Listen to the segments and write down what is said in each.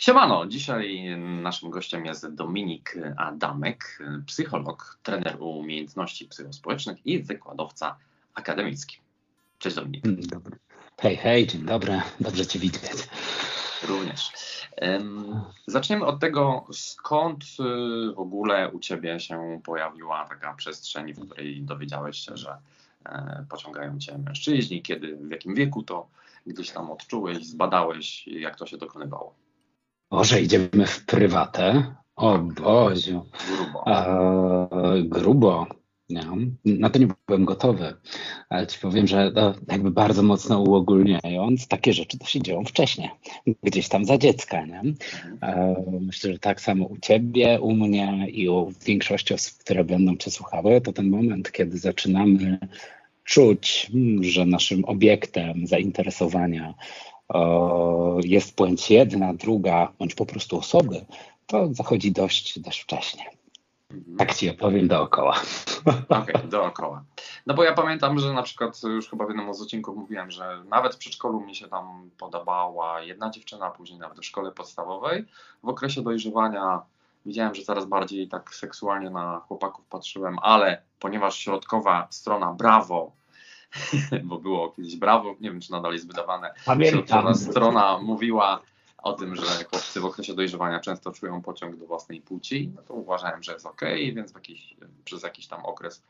Siemano, dzisiaj naszym gościem jest Dominik Adamek, psycholog, trener umiejętności psychospołecznych i wykładowca akademicki. Cześć Dominik. Dobry. Hej, hej, dzień dobry, dobrze Cię widzieć. Również. Zaczniemy od tego, skąd y, w ogóle u Ciebie się pojawiła taka przestrzeń, w której dowiedziałeś się, że e, pociągają Cię mężczyźni, kiedy, w jakim wieku to gdzieś tam odczułeś, zbadałeś, jak to się dokonywało. Może idziemy w prywatę? O Boziu. Grubo. E, grubo. Nie, na to nie byłem gotowy, ale ci powiem, że jakby bardzo mocno uogólniając, takie rzeczy to się dzieją wcześniej, gdzieś tam za dziecka. Nie? E, myślę, że tak samo u ciebie, u mnie i u większości osób, które będą cię słuchały, to ten moment, kiedy zaczynamy czuć, że naszym obiektem zainteresowania jest płeć jedna, druga, bądź po prostu osoby, to zachodzi dość, dość wcześnie. Tak ci opowiem dookoła. Okej, okay, dookoła. No bo ja pamiętam, że na przykład już chyba w jednym z odcinków mówiłem, że nawet w przedszkolu mi się tam podobała jedna dziewczyna, później nawet w szkole podstawowej. W okresie dojrzewania widziałem, że coraz bardziej tak seksualnie na chłopaków patrzyłem, ale ponieważ środkowa strona brawo bo było kiedyś brawo, nie wiem czy nadal jest wydawane. Pamiętam. strona mówiła o tym, że chłopcy w okresie dojrzewania często czują pociąg do własnej płci, no to uważałem, że jest ok, więc jakiś, przez jakiś tam okres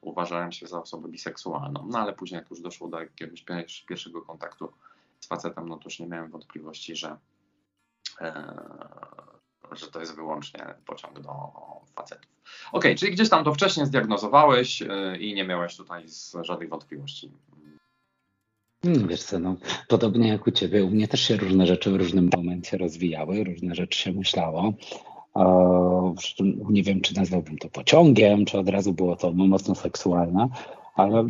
uważałem się za osobę biseksualną. No ale później jak już doszło do jakiegoś pierwszego kontaktu z facetem, no to już nie miałem wątpliwości, że, e, że to jest wyłącznie pociąg do facetów. Ok, czyli gdzieś tam to wcześniej zdiagnozowałeś e, i nie miałeś tutaj żadnych wątpliwości. Hmm, wiesz co, no, podobnie jak u Ciebie, u mnie też się różne rzeczy w różnym momencie rozwijały, różne rzeczy się myślało. nie wiem, czy nazwałbym to pociągiem, czy od razu było to no, mocno seksualne, ale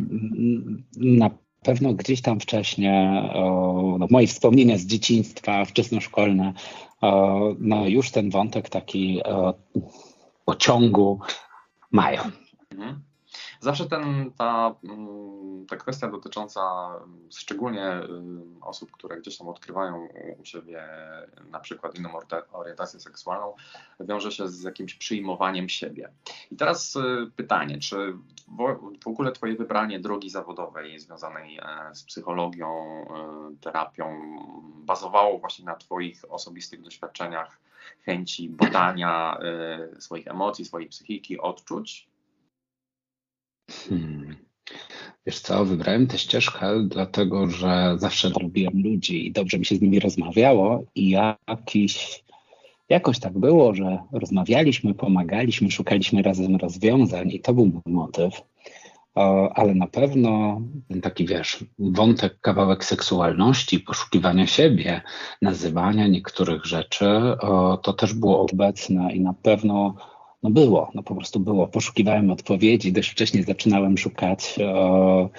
na pewno gdzieś tam wcześniej, no, moje wspomnienia z dzieciństwa, wczesnoszkolne, no już ten wątek taki pociągu mają. Mhm. Zawsze ten, ta, mm, ta kwestia dotycząca szczególnie osób, które gdzieś tam odkrywają u siebie na przykład inną orientację seksualną, wiąże się z jakimś przyjmowaniem siebie. I teraz y, pytanie, czy w ogóle Twoje wybranie drogi zawodowej związanej e, z psychologią, e, terapią bazowało właśnie na Twoich osobistych doświadczeniach, chęci badania e, swoich emocji, swojej psychiki, odczuć? Hmm. Wiesz co, wybrałem tę ścieżkę, dlatego że zawsze lubiłem ludzi i dobrze mi się z nimi rozmawiało i jakiś, jakoś tak było, że rozmawialiśmy, pomagaliśmy, szukaliśmy razem rozwiązań i to był mój motyw. Ale na pewno taki, wiesz, wątek, kawałek seksualności, poszukiwania siebie, nazywania niektórych rzeczy, to też było obecne i na pewno no było, no po prostu było. Poszukiwałem odpowiedzi, dość wcześnie zaczynałem szukać, e,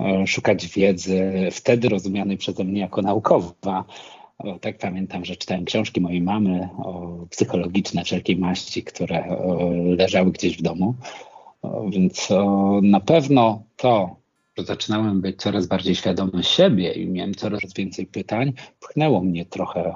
e, szukać wiedzy, wtedy rozumianej przeze mnie jako naukowa. O, tak pamiętam, że czytałem książki mojej mamy o, psychologiczne wszelkiej maści, które o, leżały gdzieś w domu. Więc na pewno to, zaczynałem być coraz bardziej świadomy siebie i miałem coraz więcej pytań, pchnęło mnie trochę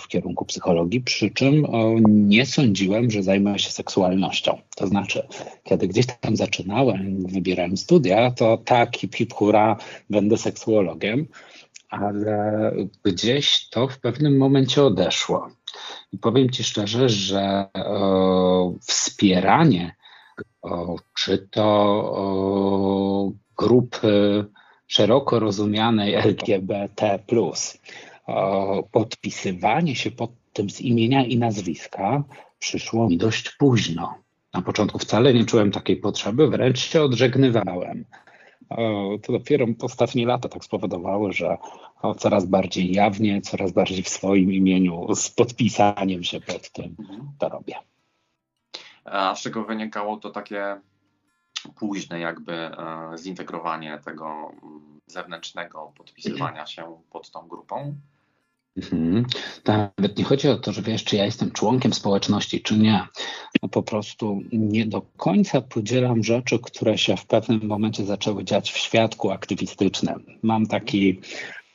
w kierunku psychologii, przy czym nie sądziłem, że zajmę się seksualnością. To znaczy, kiedy gdzieś tam zaczynałem, wybierałem studia, to tak, hip hip hura, będę seksuologiem, ale gdzieś to w pewnym momencie odeszło. I powiem Ci szczerze, że wspieranie czy to grupy szeroko rozumianej LGBT, podpisywanie się pod tym z imienia i nazwiska przyszło mi dość późno. Na początku wcale nie czułem takiej potrzeby, wręcz się odżegnywałem. To dopiero ostatnie lata tak spowodowały, że coraz bardziej jawnie, coraz bardziej w swoim imieniu, z podpisaniem się pod tym to robię. A z czego wynikało to takie późne jakby e, zintegrowanie tego mm, zewnętrznego podpisywania się pod tą grupą? Mhm. Nawet nie chodzi o to, że wiesz, czy ja jestem członkiem społeczności, czy nie. No po prostu nie do końca podzielam rzeczy, które się w pewnym momencie zaczęły dziać w świadku aktywistycznym. Mam taki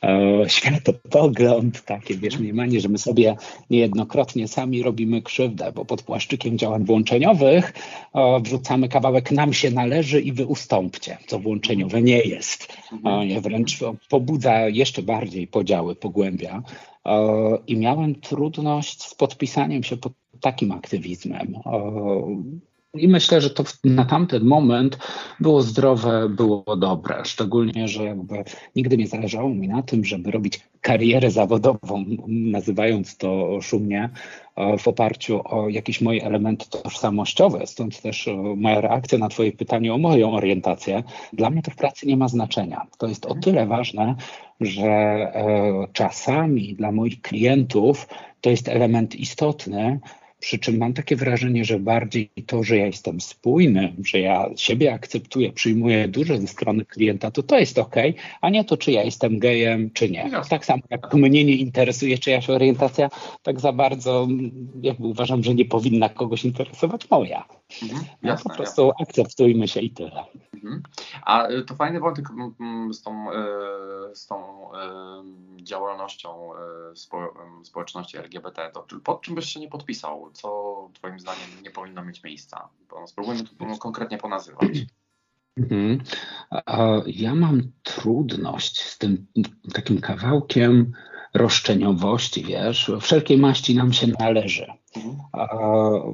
e, światopogląd, takie wiesz, mniemanie, że my sobie niejednokrotnie sami robimy krzywdę, bo pod płaszczykiem działań włączeniowych e, wrzucamy kawałek nam się należy i wy ustąpcie, co włączeniowe nie jest. E, wręcz pobudza jeszcze bardziej podziały, pogłębia. E, I miałem trudność z podpisaniem się pod takim aktywizmem. E, I myślę, że to na tamten moment było zdrowe, było dobre. Szczególnie, że jakby nigdy nie zależało mi na tym, żeby robić karierę zawodową, nazywając to szumnie, e, w oparciu o jakieś moje elementy tożsamościowe. Stąd też moja reakcja na Twoje pytanie o moją orientację. Dla mnie to w pracy nie ma znaczenia. To jest o tyle ważne, że e, czasami dla moich klientów to jest element istotny, przy czym mam takie wrażenie, że bardziej to, że ja jestem spójny, że ja siebie akceptuję, przyjmuję dużo ze strony klienta, to to jest ok, a nie to, czy ja jestem gejem, czy nie. Tak samo jak mnie nie interesuje czyjaś orientacja, tak za bardzo jakby uważam, że nie powinna kogoś interesować moja. Mhm, no, jasne, po prostu jasne. akceptujmy się i tyle. Mhm. A y, to fajny wątek z tą, y, z tą y, działalnością społeczności LGBT. To pod czym byś się nie podpisał? Co Twoim zdaniem nie powinno mieć miejsca? Spróbujmy to konkretnie ponazywać. Mhm. Ja mam trudność z tym takim kawałkiem roszczeniowości, wiesz, wszelkiej maści nam się należy. Mhm.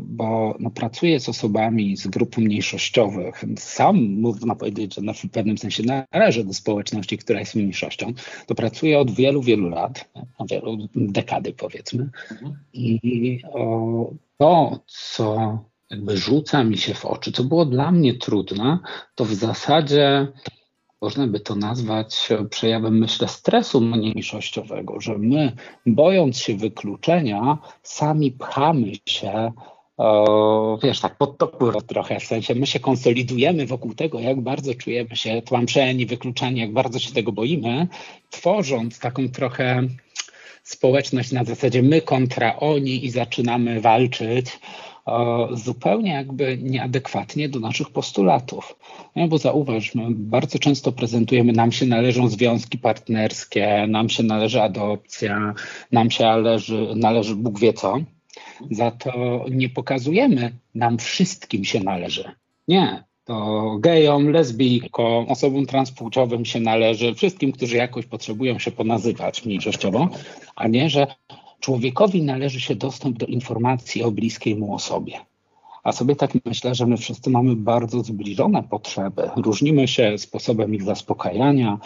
Bo no, pracuję z osobami z grup mniejszościowych. Sam można powiedzieć, że w pewnym sensie należę do społeczności, która jest mniejszością. To pracuję od wielu, wielu lat, wielu dekady powiedzmy. Mhm. I o, to, co jakby rzuca mi się w oczy, co było dla mnie trudne, to w zasadzie można by to nazwać przejawem, myślę, stresu mniejszościowego, że my, bojąc się wykluczenia, sami pchamy się, o, wiesz, tak pod topór trochę, w sensie my się konsolidujemy wokół tego, jak bardzo czujemy się tłamszeni, wykluczani, jak bardzo się tego boimy, tworząc taką trochę społeczność na zasadzie my kontra oni i zaczynamy walczyć zupełnie jakby nieadekwatnie do naszych postulatów. No, bo zauważ, my bardzo często prezentujemy, nam się należą związki partnerskie, nam się należy adopcja, nam się należy, należy Bóg wie co. Za to nie pokazujemy, nam wszystkim się należy. Nie, to gejom, lesbijkom, osobom transpłciowym się należy, wszystkim, którzy jakoś potrzebują się ponazywać mniejszościowo, a nie, że człowiekowi należy się dostęp do informacji o bliskiej mu osobie. A sobie tak myślę, że my wszyscy mamy bardzo zbliżone potrzeby. Różnimy się sposobem ich zaspokajania,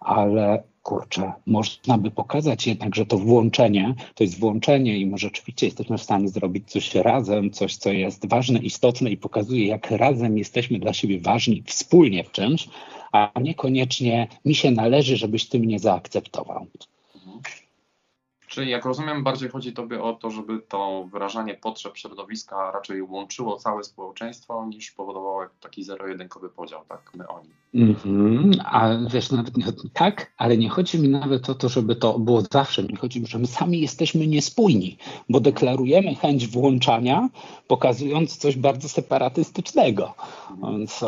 ale kurczę, można by pokazać jednak, że to włączenie to jest włączenie i my rzeczywiście jesteśmy w stanie zrobić coś razem, coś, co jest ważne, istotne i pokazuje, jak razem jesteśmy dla siebie ważni wspólnie w czymś, a niekoniecznie mi się należy, żebyś ty mnie zaakceptował. Czyli jak rozumiem, bardziej chodzi Tobie o to, żeby to wyrażanie potrzeb środowiska raczej łączyło całe społeczeństwo, niż powodowało taki zero-jedynkowy podział, tak, my oni. Mm-hmm. A wiesz, nawet nie, tak, ale nie chodzi mi nawet o to, żeby to było zawsze. Mi chodzi, że my sami jesteśmy niespójni, bo deklarujemy chęć włączania, pokazując coś bardzo separatystycznego. Więc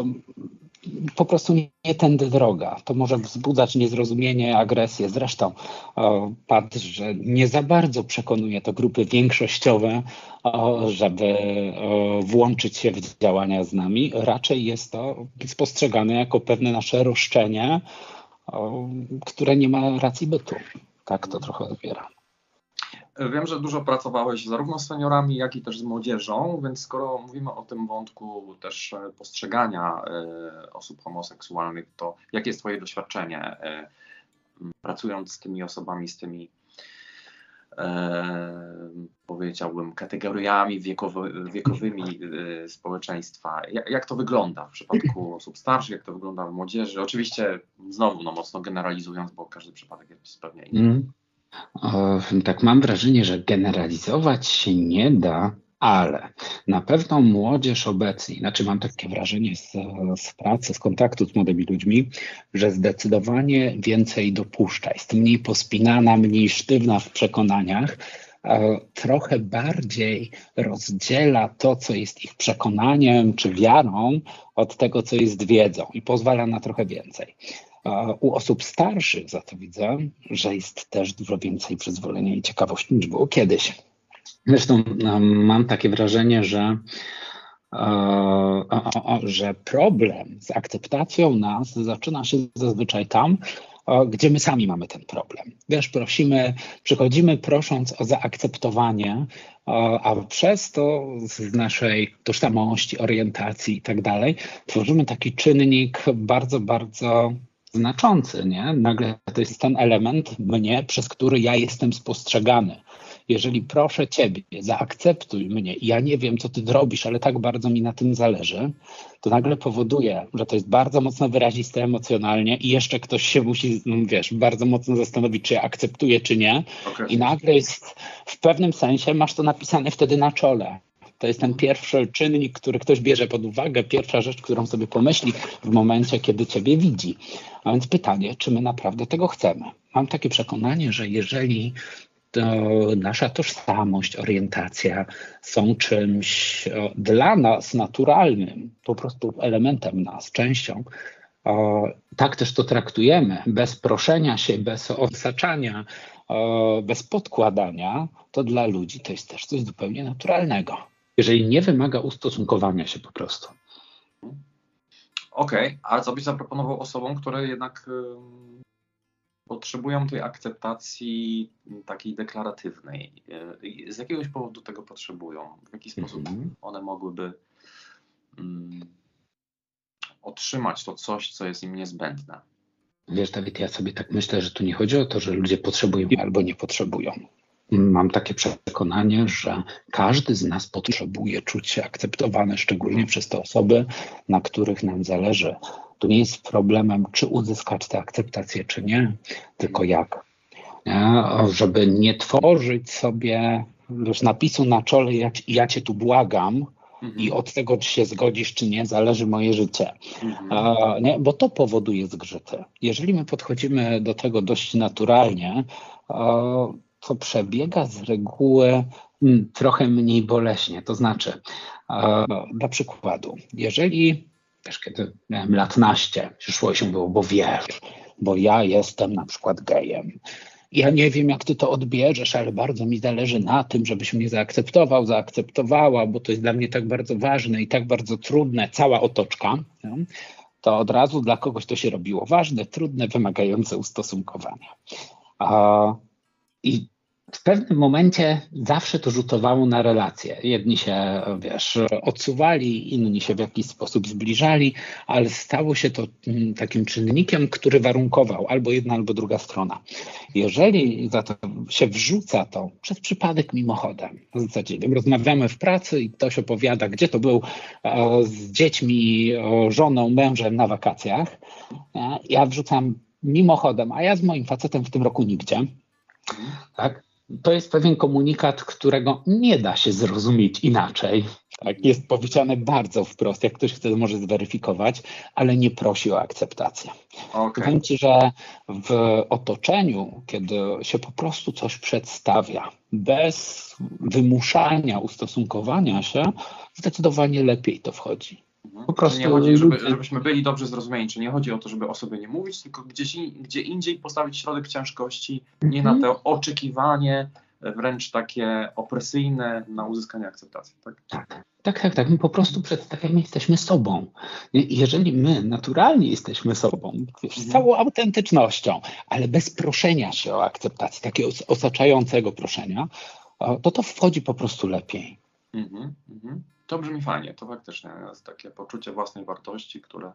po prostu nie tędy droga. To może wzbudzać niezrozumienie, agresję. Zresztą patrz, że nie za bardzo przekonuje to grupy większościowe, żeby włączyć się w działania z nami. Raczej jest to spostrzegane jako pewne nasze roszczenie, które nie ma racji bytu. Tak to trochę odbieram. Wiem, że dużo pracowałeś zarówno z seniorami, jak i też z młodzieżą, więc skoro mówimy o tym wątku też e, postrzegania e, osób homoseksualnych, to jakie jest Twoje doświadczenie e, pracując z tymi osobami, z tymi powiedziałbym kategoriami wiekowy, wiekowymi społeczeństwa? Jak, to wygląda w przypadku osób starszych, jak to wygląda w młodzieży? Oczywiście znowu no, mocno generalizując, bo każdy przypadek jest pewnie inny. Mm. Tak mam wrażenie, że generalizować się nie da, ale na pewno młodzież obecnie, znaczy mam takie wrażenie z, z pracy, z kontaktu z młodymi ludźmi, że zdecydowanie więcej dopuszcza, jest mniej pospinana, mniej sztywna w przekonaniach, trochę bardziej rozdziela to, co jest ich przekonaniem czy wiarą, od tego, co jest wiedzą i pozwala na trochę więcej. U osób starszych za to widzę, że jest też dużo więcej przyzwolenia i ciekawości niż było kiedyś. Zresztą mam takie wrażenie, że, że problem z akceptacją nas zaczyna się zazwyczaj tam, gdzie my sami mamy ten problem. Wiesz, prosimy, przychodzimy prosząc o zaakceptowanie, a przez to z naszej tożsamości, orientacji i tak dalej, tworzymy taki czynnik bardzo, bardzo znaczący, nie? Nagle to jest ten element mnie, przez który ja jestem spostrzegany. Jeżeli proszę Ciebie, zaakceptuj mnie, ja nie wiem, co Ty zrobisz, ale tak bardzo mi na tym zależy, to nagle powoduje, że to jest bardzo mocno wyraziste emocjonalnie i jeszcze ktoś się musi, wiesz, bardzo mocno zastanowić, czy ja akceptuję, czy nie. Okay. I nagle jest w pewnym sensie, masz to napisane wtedy na czole. To jest ten pierwszy czynnik, który ktoś bierze pod uwagę, pierwsza rzecz, którą sobie pomyśli w momencie, kiedy Ciebie widzi. A więc pytanie, czy my naprawdę tego chcemy? Mam takie przekonanie, że jeżeli nasza tożsamość, orientacja są czymś dla nas naturalnym, po prostu elementem nas, częścią. Tak też to traktujemy, bez proszenia się, bez odsaczania, bez podkładania, to dla ludzi to jest też coś zupełnie naturalnego. Jeżeli nie wymaga ustosunkowania się po prostu. Okej, okay, a co byś zaproponował osobom, które jednak potrzebują tej akceptacji takiej deklaratywnej. Z jakiegoś powodu tego potrzebują? W jaki sposób mhm. one mogłyby um, otrzymać to coś, co jest im niezbędne? Wiesz, Dawid, ja sobie tak myślę, że tu nie chodzi o to, że ludzie potrzebują albo nie potrzebują. Mam takie przekonanie, że każdy z nas potrzebuje czuć się akceptowany, szczególnie przez te osoby, na których nam zależy. Tu nie jest problemem, czy uzyskać tę akceptację, czy nie, tylko jak. Nie? Żeby nie tworzyć sobie już napisu na czole, ja, ja cię tu błagam, mhm. i od tego, czy się zgodzisz, czy nie, zależy moje życie. Mhm. nie? Bo to powoduje zgrzyty. Jeżeli my podchodzimy do tego dość naturalnie, to przebiega z reguły hmm, trochę mniej boleśnie. To znaczy, dla przykładu, jeżeli wiesz, kiedy miałem lat naście, przyszło się było, bo wiesz, bo ja jestem na przykład gejem. Ja nie wiem, jak ty to odbierzesz, ale bardzo mi zależy na tym, żebyś mnie zaakceptował, zaakceptowała, bo to jest dla mnie tak bardzo ważne i tak bardzo trudne, cała otoczka. To od razu dla kogoś to się robiło ważne, trudne, wymagające ustosunkowania. I w pewnym momencie zawsze to rzutowało na relacje. Jedni się, wiesz, odsuwali, inni się w jakiś sposób zbliżali, ale stało się to mm, takim czynnikiem, który warunkował albo jedna, albo druga strona. Jeżeli za to się wrzuca to przez przypadek mimochodem, w zasadzie rozmawiamy w pracy i ktoś opowiada, gdzie to był e, z dziećmi, żoną, mężem na wakacjach, ja wrzucam mimochodem, a ja z moim facetem w tym roku nigdzie. Tak? to jest pewien komunikat, którego nie da się zrozumieć inaczej. Tak, jest powiedziane bardzo wprost. Jak ktoś chce, może zweryfikować, ale nie prosi o akceptację. Okay. Powiem Ci, że w otoczeniu, kiedy się po prostu coś przedstawia, bez wymuszania, ustosunkowania się, zdecydowanie lepiej to wchodzi. Mhm. Po prostu nie chodzi, żeby, żebyśmy byli dobrze zrozumieni. Czy nie chodzi o to, żeby o sobie nie mówić, tylko gdzieś, gdzie indziej postawić środek ciężkości, nie mhm. na to oczekiwanie, wręcz takie opresyjne na uzyskanie akceptacji. Tak? tak, tak, tak. tak. My po prostu przedstawiamy, jesteśmy sobą. Jeżeli my naturalnie jesteśmy sobą, wiesz, z mhm. całą autentycznością, ale bez proszenia się o akceptację, takiego osaczającego proszenia, to to wchodzi po prostu lepiej. Mhm, mhm. To brzmi fajnie, to faktycznie jest takie poczucie własnej wartości, które,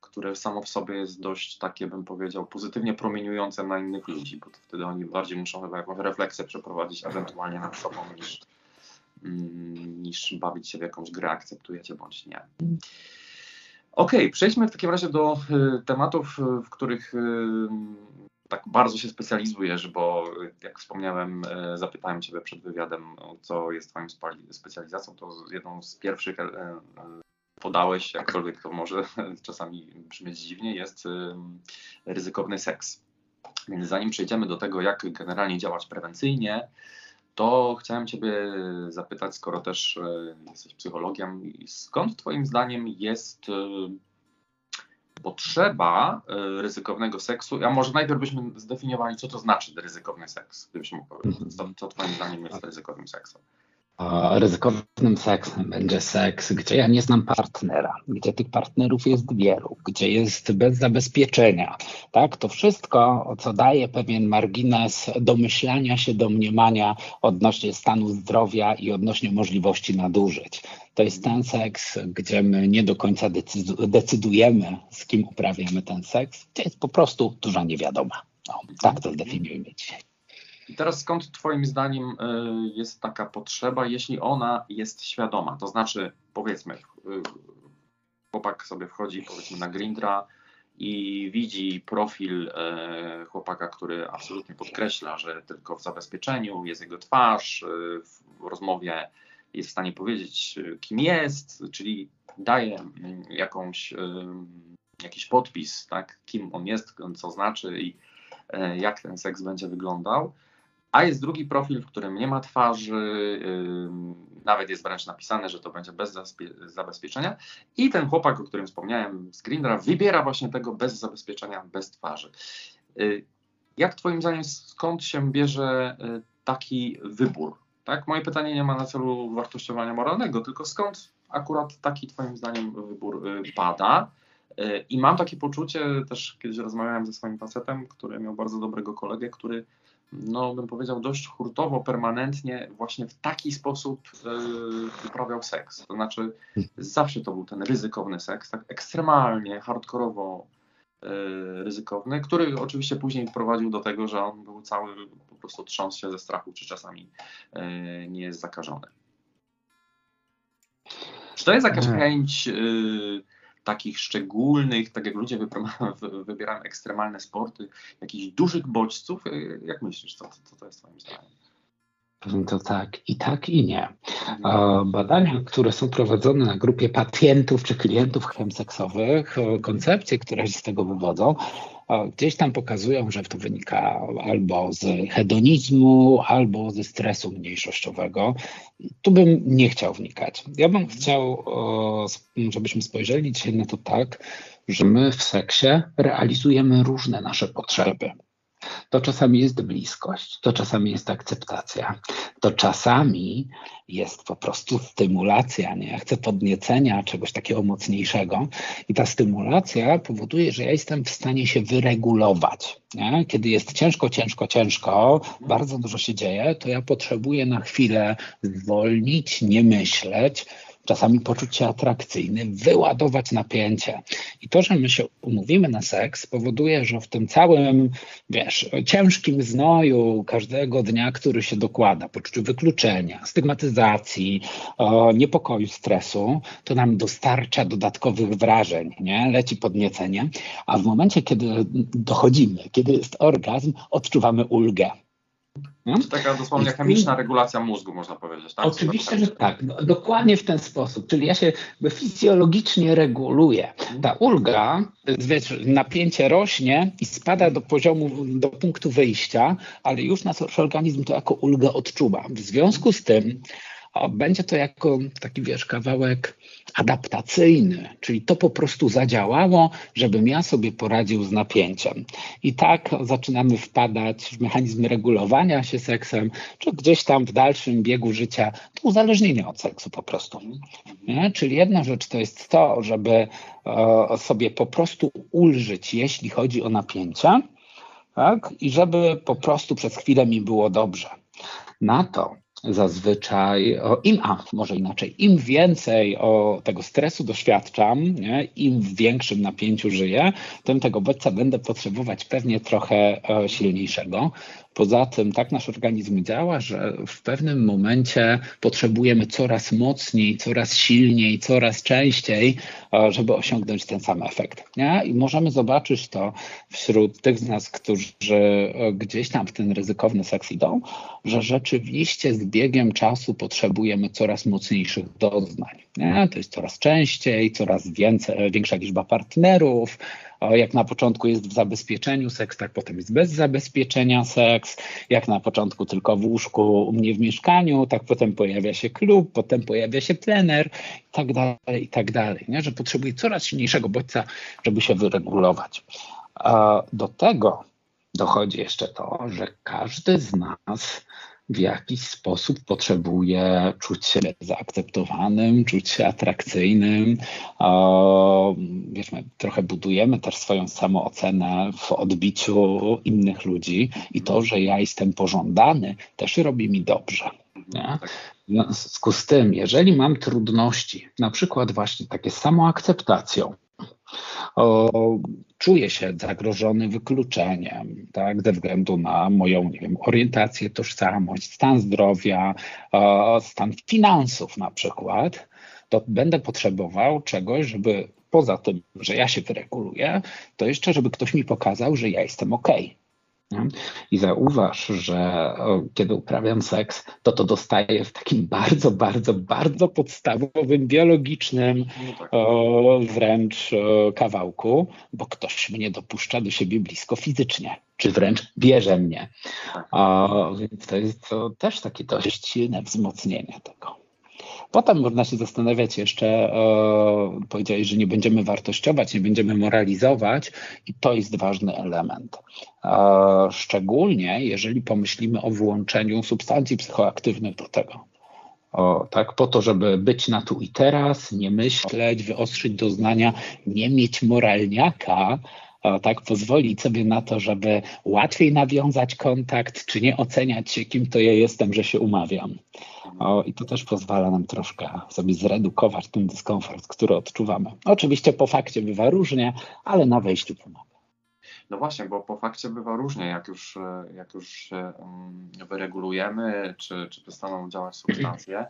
które samo w sobie jest dość takie, bym powiedział, pozytywnie promieniujące na innych ludzi, bo wtedy oni bardziej muszą chyba jakąś refleksję przeprowadzić ewentualnie nad sobą niż, mm, niż bawić się w jakąś grę, akceptujecie bądź nie. Okej, okay, przejdźmy w takim razie do y, tematów, w których y, tak bardzo się specjalizujesz, bo jak wspomniałem, e, zapytałem Ciebie przed wywiadem, co jest Twoją specjalizacją, to jedną z pierwszych e, e, podałeś, jakkolwiek to może czasami brzmieć dziwnie, jest ryzykowny seks. Więc zanim przejdziemy do tego, jak generalnie działać prewencyjnie, to chciałem Ciebie zapytać, skoro też jesteś psychologiem, skąd Twoim zdaniem jest potrzeba y, ryzykownego seksu, a może najpierw byśmy zdefiniowali, co to znaczy ryzykowny seks, gdybyśmy mógł powiedzieć, mhm. co, co Twoim zdaniem jest ryzykownym seksem? Ryzykownym seksem będzie seks, gdzie ja nie znam partnera, gdzie tych partnerów jest wielu, gdzie jest bez zabezpieczenia. Tak? To wszystko, co daje pewien margines domyślania się, domniemania odnośnie stanu zdrowia i odnośnie możliwości nadużyć. To jest ten seks, gdzie my nie do końca decydujemy, z kim uprawiamy ten seks, gdzie jest po prostu duża niewiadoma. No, tak to zdefiniujmy dzisiaj. I teraz skąd Twoim zdaniem y, jest taka potrzeba, jeśli ona jest świadoma? To znaczy, powiedzmy, y, chłopak sobie wchodzi powiedzmy na Grindra i widzi profil y, chłopaka, który absolutnie podkreśla, że tylko w zabezpieczeniu jest jego twarz, w rozmowie jest w stanie powiedzieć, kim jest, czyli daje jakąś, jakiś podpis, tak, kim on jest, co znaczy i jak ten seks będzie wyglądał. A jest drugi profil, w którym nie ma twarzy, nawet jest wręcz napisane, że to będzie bez zabezpieczenia. I ten chłopak, o którym wspomniałem z Grindra, wybiera właśnie tego bez zabezpieczenia, bez twarzy. Y, jak Twoim zdaniem, skąd się bierze y, taki wybór? Tak? Moje pytanie nie ma na celu wartościowania moralnego, tylko skąd akurat taki Twoim zdaniem wybór y, pada? I mam takie poczucie, też kiedyś rozmawiałem ze swoim facetem, który miał bardzo dobrego kolegę, który no bym powiedział, dość hurtowo, permanentnie właśnie w taki sposób yy, uprawiał seks. To znaczy zawsze to był ten ryzykowny seks, tak ekstremalnie, hardkorowo yy, ryzykowny, który oczywiście później prowadził do tego, że on był cały, po prostu trząsł się ze strachu, czy czasami yy, nie jest zakażony. Czy to jest jakaś chęć takich szczególnych, tak jak ludzie wybierają ekstremalne sporty, jakichś dużych bodźców. Y, jak myślisz, co, co to jest Twoim zdaniem? To tak i tak i nie. Mhm. Badania, które są prowadzone na grupie pacjentów czy klientów chemseksowych, koncepcje, które się z tego wywodzą, gdzieś tam pokazują, że to wynika albo z hedonizmu, albo ze stresu mniejszościowego. Tu bym nie chciał wnikać. Ja bym chciał, żebyśmy spojrzeli dzisiaj na to tak, że my w seksie realizujemy różne nasze potrzeby. To czasami jest bliskość, to czasami jest akceptacja, to czasami jest po prostu stymulacja. Nie? Ja chcę podniecenia czegoś takiego mocniejszego i ta stymulacja powoduje, że ja jestem w stanie się wyregulować. Nie? Kiedy jest ciężko, ciężko, ciężko, bardzo dużo się dzieje, to ja potrzebuję na chwilę zwolnić, nie myśleć, czasami poczuć się wyładować napięcie. I to, że my się umówimy na seks, powoduje, że w tym całym, wiesz, ciężkim znoju każdego dnia, który się dokłada, poczuciu wykluczenia, stygmatyzacji, o, niepokoju, stresu, to nam dostarcza dodatkowych wrażeń, nie? leci podniecenie, a w momencie, kiedy dochodzimy, kiedy jest orgazm, odczuwamy ulgę. Hmm? To taka dosłownie chemiczna regulacja mózgu, można powiedzieć, tak? Oczywiście, że tak. No, dokładnie w ten sposób. Czyli ja się fizjologicznie reguluję. Ta ulga, wiesz, napięcie rośnie i spada do poziomu, do punktu wyjścia, ale już nasz organizm to jako ulgę odczuwa. W związku z tym będzie to jako taki, wiesz, kawałek adaptacyjny, czyli to po prostu zadziałało, żebym ja sobie poradził z napięciem. I tak zaczynamy wpadać w mechanizm regulowania się seksem, czy gdzieś tam w dalszym biegu życia, to uzależnienie od seksu po prostu. Nie? Czyli jedna rzecz to jest to, żeby e, sobie po prostu ulżyć, jeśli chodzi o napięcia, tak? i żeby po prostu przez chwilę mi było dobrze. Na to zazwyczaj, im, a może inaczej, im więcej o tego stresu doświadczam, nie, im w większym napięciu żyję, tym tego bodźca będę potrzebować pewnie trochę e, silniejszego. Poza tym tak nasz organizm działa, że w pewnym momencie potrzebujemy coraz mocniej, coraz silniej, coraz częściej, e, żeby osiągnąć ten sam efekt. Nie? I możemy zobaczyć to wśród tych z nas, którzy e, gdzieś tam w ten ryzykowny seks idą, że rzeczywiście z biegiem czasu potrzebujemy coraz mocniejszych doznań. Nie? To jest coraz częściej, coraz więcej, większa liczba partnerów, Jak na początku jest w zabezpieczeniu seks, tak potem jest bez zabezpieczenia seks. Jak na początku tylko w łóżku u mnie w mieszkaniu, tak potem pojawia się klub, potem pojawia się plener i tak dalej, i tak dalej. Nie? Że potrzebuje coraz silniejszego bodźca, żeby się wyregulować. Do tego dochodzi jeszcze to, że każdy z nas w jakiś sposób potrzebuje czuć się zaakceptowanym, czuć się atrakcyjnym. Wiesz, my trochę budujemy też swoją samoocenę w odbiciu innych ludzi i to, że ja jestem pożądany, też robi mi dobrze. Nie? W związku z tym, jeżeli mam trudności, na przykład właśnie takie samoakceptacją, o, czuję się zagrożony wykluczeniem, tak, ze względu na moją nie wiem, orientację, tożsamość, stan zdrowia, o, stan finansów na przykład, to będę potrzebował czegoś, żeby poza tym, że ja się wyreguluję, to jeszcze, żeby ktoś mi pokazał, że ja jestem ok. I zauważ, że kiedy uprawiam seks, to to dostaję w takim bardzo, bardzo, bardzo podstawowym, biologicznym no tak. wręcz kawałku, bo ktoś mnie dopuszcza do siebie blisko fizycznie, czy wręcz bierze mnie. Tak. Więc to jest to też takie dość silne wzmocnienie tego. Potem można się zastanawiać jeszcze, e, powiedziałeś, że nie będziemy wartościować, nie będziemy moralizować i to jest ważny element. E, szczególnie jeżeli pomyślimy o włączeniu substancji psychoaktywnych do tego. O, tak, po to, żeby być na tu i teraz, nie myśleć, wyostrzyć doznania, nie mieć moralniaka, o, tak, pozwolić sobie na to, żeby łatwiej nawiązać kontakt, czy nie oceniać się, kim to ja jestem, że się umawiam. O, I to też pozwala nam troszkę sobie zredukować ten dyskomfort, który odczuwamy. Oczywiście po fakcie bywa różnie, ale na wejściu pomaga. No właśnie, bo po fakcie bywa różnie, jak już, jak już mm, wyregulujemy, czy, czy przestaną działać substancje,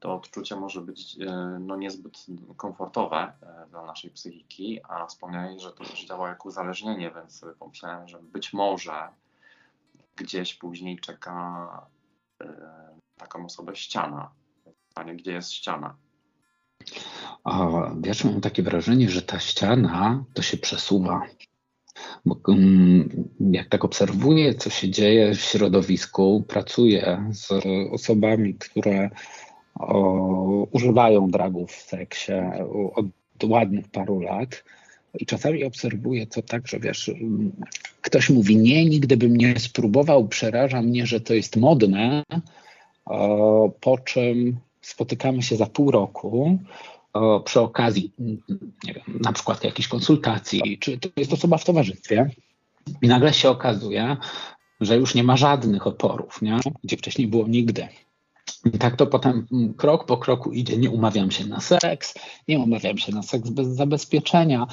to odczucie może być e, no, niezbyt komfortowe e, dla naszej psychiki, a wspomniałeś, że to też działa jak uzależnienie, więc pomyślałem, że być może gdzieś później czeka e, taką osobę ściana. Pytanie, gdzie jest ściana? O, wiesz, mam takie wrażenie, że ta ściana to się przesuwa. Bo mm, jak tak obserwuję, co się dzieje w środowisku, pracuję z osobami, które o, używają dragów w seksie od ładnych paru lat. I czasami obserwuję to tak, że wiesz, ktoś mówi, nie, nigdy bym nie spróbował, przeraża mnie, że to jest modne, po czym spotykamy się za pół roku przy okazji, nie wiem, na przykład jakiejś konsultacji, czy to jest osoba w towarzystwie i nagle się okazuje, że już nie ma żadnych oporów, nie? gdzie wcześniej było nigdy. I tak to potem krok po kroku idzie. Nie umawiam się na seks, nie umawiam się na seks bez zabezpieczenia,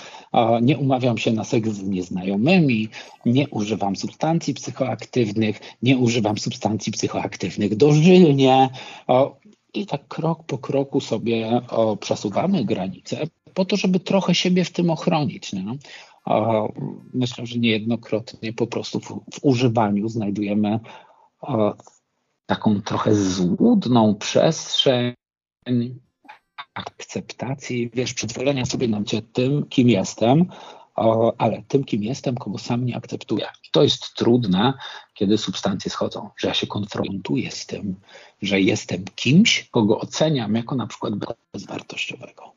nie umawiam się na seks z nieznajomymi, nie używam substancji psychoaktywnych, nie używam substancji psychoaktywnych dożylnie. I tak krok po kroku sobie przesuwamy granice po to, żeby trochę siebie w tym ochronić. Nie? Myślę, że niejednokrotnie po prostu w, w używaniu znajdujemy taką trochę złudną przestrzeń akceptacji, wiesz, przyzwolenia sobie na cię tym, kim jestem, ale tym, kim jestem, kogo sam nie akceptuję. I to jest trudne, kiedy substancje schodzą, że ja się konfrontuję z tym, że jestem kimś, kogo oceniam jako na przykład bezwartościowego.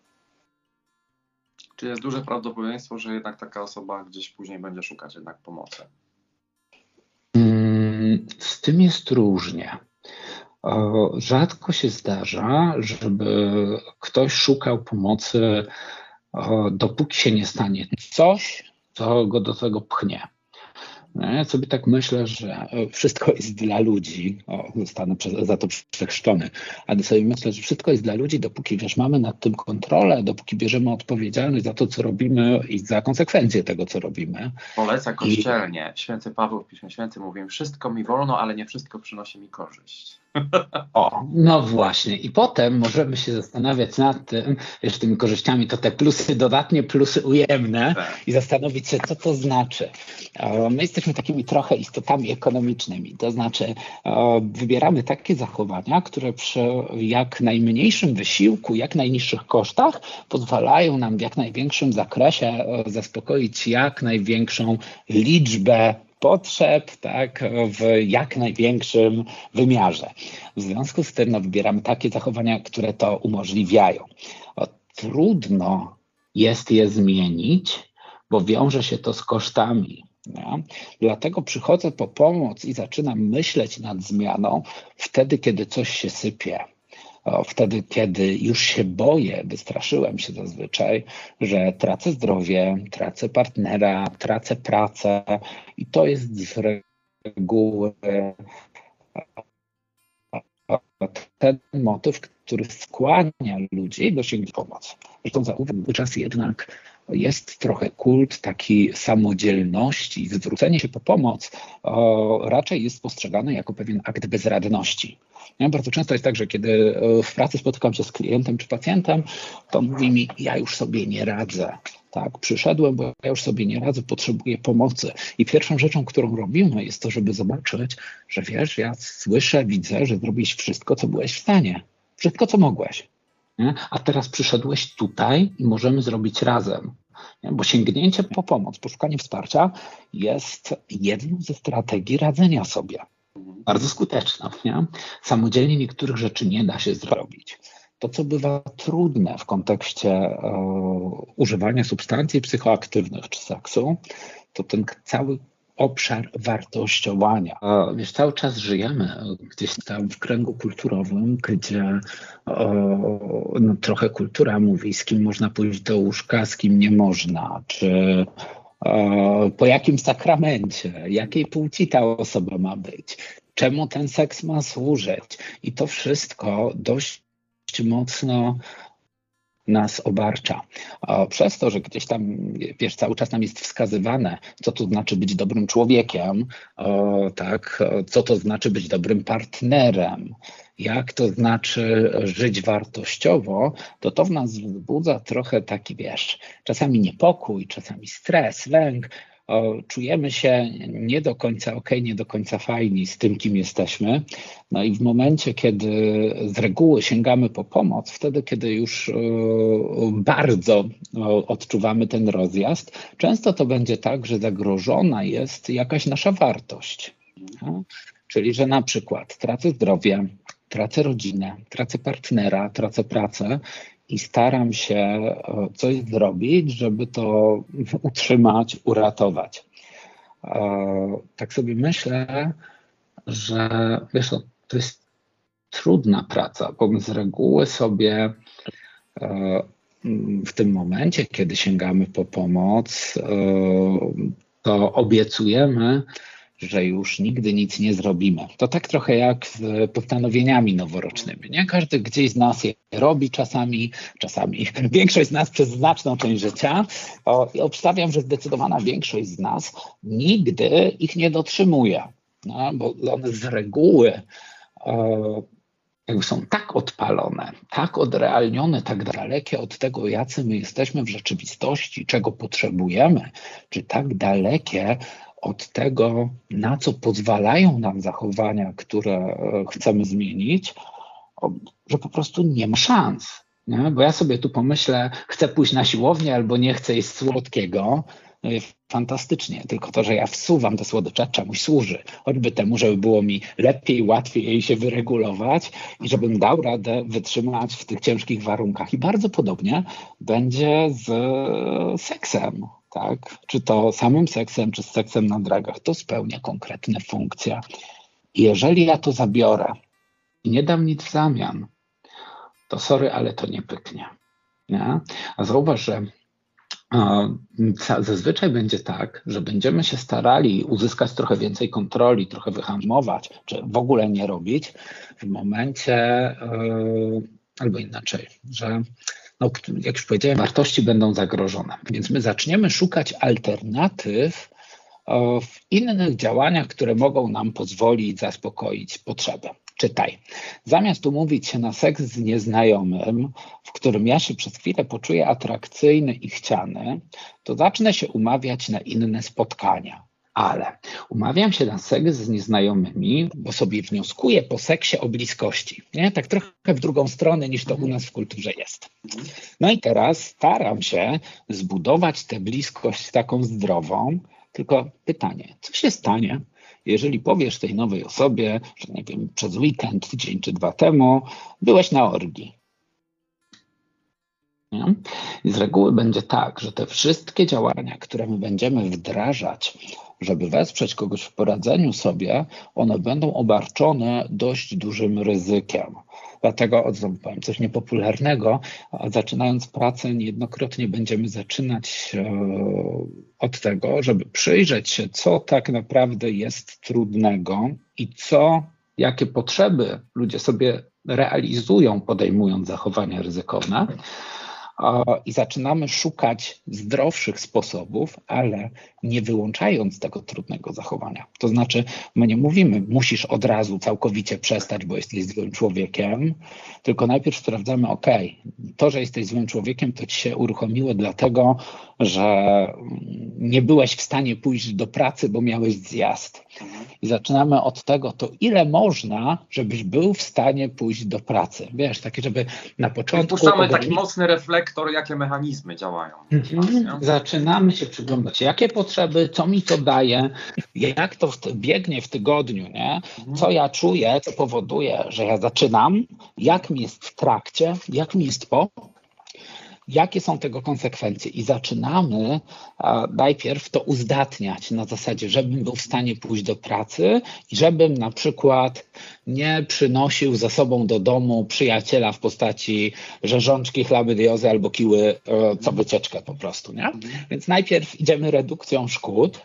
Czy jest duże prawdopodobieństwo, że jednak taka osoba gdzieś później będzie szukać jednak pomocy? Z tym jest różnie. Rzadko się zdarza, żeby ktoś szukał pomocy, dopóki się nie stanie coś, co go do tego pchnie. Ja sobie tak myślę, że wszystko jest dla ludzi. O, zostanę za to przechrzczony. Ale sobie myślę, że wszystko jest dla ludzi, dopóki wiesz, mamy nad tym kontrolę, dopóki bierzemy odpowiedzialność za to, co robimy i za konsekwencje tego, co robimy. Poleca kościelnie. I... Święty Paweł w Piśmie Świętym mówi, wszystko mi wolno, ale nie wszystko przynosi mi korzyść. O, no właśnie. I potem możemy się zastanawiać nad tym, wiesz, tymi korzyściami, to te plusy dodatnie, plusy ujemne Tak. i zastanowić się, co to znaczy. My jesteśmy takimi trochę istotami ekonomicznymi, to znaczy wybieramy takie zachowania, które przy jak najmniejszym wysiłku, jak najniższych kosztach pozwalają nam w jak największym zakresie zaspokoić jak największą liczbę potrzeb, tak, w jak największym wymiarze. W związku z tym no, takie zachowania, które to umożliwiają. O, trudno jest je zmienić, bo wiąże się to z kosztami. Dlatego przychodzę po pomoc i zaczynam myśleć nad zmianą wtedy, kiedy coś się sypie. Wtedy, kiedy już się boję, wystraszyłem się zazwyczaj, że tracę zdrowie, tracę partnera, tracę pracę i to jest z reguły ten motyw, który skłania ludzi do sięgnięcia pomocy. Zresztą zauważ, czas jednak jest trochę kult takiej samodzielności, zwrócenie się po pomoc o, raczej jest postrzegane jako pewien akt bezradności. Ja bardzo często jest tak, że kiedy w pracy spotykam się z klientem czy pacjentem, to mówi mi, ja już sobie nie radzę. Tak, przyszedłem, bo ja już sobie nie radzę, potrzebuję pomocy. I pierwszą rzeczą, którą robimy, jest to, żeby zobaczyć, że wiesz, ja słyszę, widzę, że zrobiłeś wszystko, co byłeś w stanie. Wszystko, co mogłeś. Nie? A teraz przyszedłeś tutaj i możemy zrobić razem. Nie? Bo sięgnięcie po pomoc, poszukanie wsparcia jest jedną ze strategii radzenia sobie. Bardzo skuteczna. Nie? Samodzielnie niektórych rzeczy nie da się zrobić. To, co bywa trudne w kontekście e, używania substancji psychoaktywnych czy seksu, to ten cały obszar wartościowania. E, wiesz, cały czas żyjemy gdzieś tam w kręgu kulturowym, gdzie e, no, trochę kultura mówi, z kim można pójść do łóżka, z kim nie można, czy po jakim sakramencie, jakiej płci ta osoba ma być, czemu ten seks ma służyć. I to wszystko dość mocno nas obarcza. Przez to, że gdzieś tam, wiesz, cały czas nam jest wskazywane, co to znaczy być dobrym człowiekiem, tak, co to znaczy być dobrym partnerem, jak to znaczy żyć wartościowo, to to w nas wzbudza trochę taki, wiesz, czasami niepokój, czasami stres, lęk, czujemy się nie do końca ok, nie do końca fajni z tym, kim jesteśmy. No i w momencie, kiedy z reguły sięgamy po pomoc, wtedy, kiedy już bardzo odczuwamy ten rozjazd, często to będzie tak, że zagrożona jest jakaś nasza wartość. Czyli, że na przykład tracę zdrowie, tracę rodzinę, tracę partnera, tracę pracę i staram się coś zrobić, żeby to utrzymać, uratować. Tak sobie myślę, że wiesz, to jest trudna praca, bo z reguły sobie w tym momencie, kiedy sięgamy po pomoc, to obiecujemy, że już nigdy nic nie zrobimy. To tak trochę jak z postanowieniami noworocznymi. Nie każdy gdzieś z nas je robi czasami, czasami większość z nas przez znaczną część życia. O, I obstawiam, że zdecydowana większość z nas nigdy ich nie dotrzymuje, no, bo one z reguły o, są tak odpalone, tak odrealnione, tak dalekie od tego, jacy my jesteśmy w rzeczywistości, czego potrzebujemy, czy tak dalekie od tego, na co pozwalają nam zachowania, które chcemy zmienić, że po prostu nie ma szans. Nie? Bo ja sobie tu pomyślę, chcę pójść na siłownię albo nie chcę jeść słodkiego. Fantastycznie, tylko to, że ja wsuwam te słodycze, czemuś służy. Choćby temu, żeby było mi lepiej, łatwiej się wyregulować i żebym dał radę wytrzymać w tych ciężkich warunkach. I bardzo podobnie będzie z seksem tak? Czy to samym seksem, czy z seksem na dragach, to spełnia konkretne funkcje. Jeżeli ja to zabiorę i nie dam nic w zamian, to sorry, ale to nie pyknie. Nie? A zauważ, że Zazwyczaj będzie tak, że będziemy się starali uzyskać trochę więcej kontroli, trochę wyhamować, czy w ogóle nie robić w momencie, albo inaczej, że no, jak już powiedziałem, wartości będą zagrożone. Więc my zaczniemy szukać alternatyw w innych działaniach, które mogą nam pozwolić zaspokoić potrzebę. Czytaj. Zamiast umówić się na seks z nieznajomym, w którym ja się przez chwilę poczuję atrakcyjny i chciany, to zacznę się umawiać na inne spotkania. Ale umawiam się na seks z nieznajomymi, bo sobie wnioskuję po seksie o bliskości. Nie? Tak trochę w drugą stronę niż to u nas w kulturze jest. No i teraz staram się zbudować tę bliskość taką zdrową, tylko pytanie, co się stanie, jeżeli powiesz tej nowej osobie, że nie wiem, przez weekend, tydzień czy dwa temu byłeś na orgii. Nie? I z reguły będzie tak, że te wszystkie działania, które my będziemy wdrażać, żeby wesprzeć kogoś w poradzeniu sobie, one będą obarczone dość dużym ryzykiem. Dlatego powiem coś niepopularnego. Zaczynając pracę, niejednokrotnie będziemy zaczynać e, od tego, żeby przyjrzeć się, co tak naprawdę jest trudnego i co, jakie potrzeby ludzie sobie realizują, podejmując zachowania ryzykowne i zaczynamy szukać zdrowszych sposobów, ale nie wyłączając tego trudnego zachowania. To znaczy, my nie mówimy, musisz od razu całkowicie przestać, bo jesteś złym człowiekiem, tylko najpierw sprawdzamy, ok, to, że jesteś złym człowiekiem, to ci się uruchomiło dlatego, że nie byłeś w stanie pójść do pracy, bo miałeś zjazd. I zaczynamy od tego, to ile można, żebyś był w stanie pójść do pracy. Wiesz, takie, żeby na początku. Puszczamy taki mocny reflektor, jakie mechanizmy działają. Mhm. Zaczynamy się przyglądać, jakie potrzeby, co mi to daje, jak to biegnie w tygodniu, nie? Mhm. co ja czuję, co powoduje, że ja zaczynam, jak mi jest w trakcie, jak mi jest po jakie są tego konsekwencje. I zaczynamy najpierw to uzdatniać na zasadzie, żebym był w stanie pójść do pracy i żebym na przykład nie przynosił za sobą do domu przyjaciela w postaci rzeżączki, chlabydiozy albo kiły e, co wycieczkę po prostu. Nie? Więc najpierw idziemy redukcją szkód,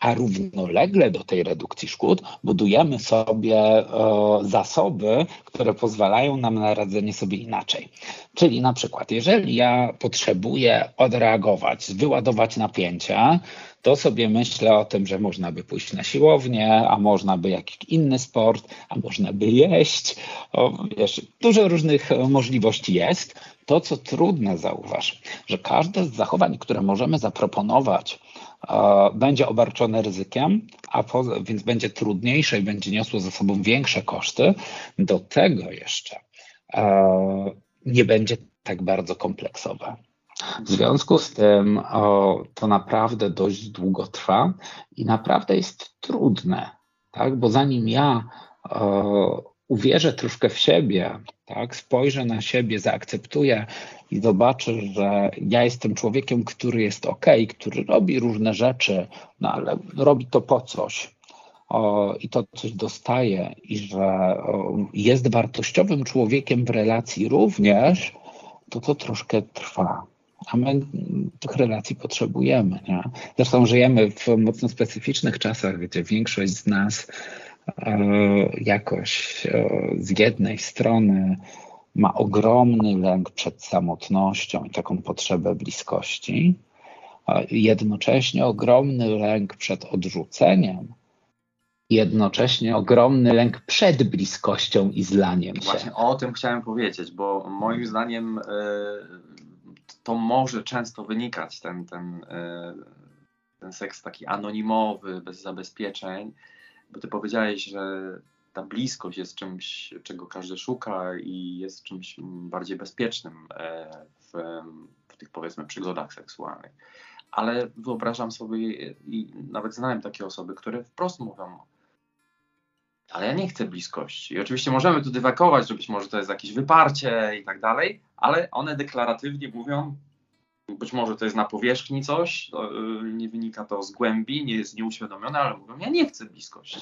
a równolegle do tej redukcji szkód budujemy sobie e, zasoby, które pozwalają nam na radzenie sobie inaczej. Czyli na przykład, jeżeli ja potrzebuję odreagować, wyładować napięcia, to sobie myślę o tym, że można by pójść na siłownię, a można by jakiś inny sport, a można by jeść. O, wiesz, dużo różnych możliwości jest. To, co trudne, zauważ, że każde z zachowań, które możemy zaproponować, e, będzie obarczone ryzykiem, a po, więc będzie trudniejsze i będzie niosło ze sobą większe koszty. Do tego jeszcze e, nie będzie tak bardzo kompleksowe. W związku z tym o, to naprawdę dość długo trwa i naprawdę jest trudne, tak? bo zanim ja o, uwierzę troszkę w siebie, tak? spojrzę na siebie, zaakceptuję i zobaczę, że ja jestem człowiekiem, który jest ok, który robi różne rzeczy, no ale robi to po coś. O, i to coś dostaje, i że o, jest wartościowym człowiekiem w relacji również, to to troszkę trwa a my tych relacji potrzebujemy. Nie? Zresztą żyjemy w mocno specyficznych czasach, gdzie większość z nas jakoś e, z jednej strony ma ogromny lęk przed samotnością i taką potrzebę bliskości, jednocześnie ogromny lęk przed odrzuceniem, jednocześnie ogromny lęk przed bliskością i zlaniem się. Właśnie o tym chciałem powiedzieć, bo moim zdaniem e, to może często wynikać, ten, ten, e, ten seks taki anonimowy, bez zabezpieczeń, bo ty powiedziałeś, że ta bliskość jest czymś, czego każdy szuka i jest czymś bardziej bezpiecznym e, w, w tych powiedzmy przygodach seksualnych. Ale wyobrażam sobie i nawet znałem takie osoby, które wprost mówią, ale ja nie chcę bliskości. I oczywiście możemy tu dywakować, że być może to jest jakieś wyparcie i tak dalej, ale one deklaratywnie mówią, być może to jest na powierzchni coś, y, nie wynika to z głębi, nie jest nieuświadomione, ale mówią, ja nie chcę bliskości.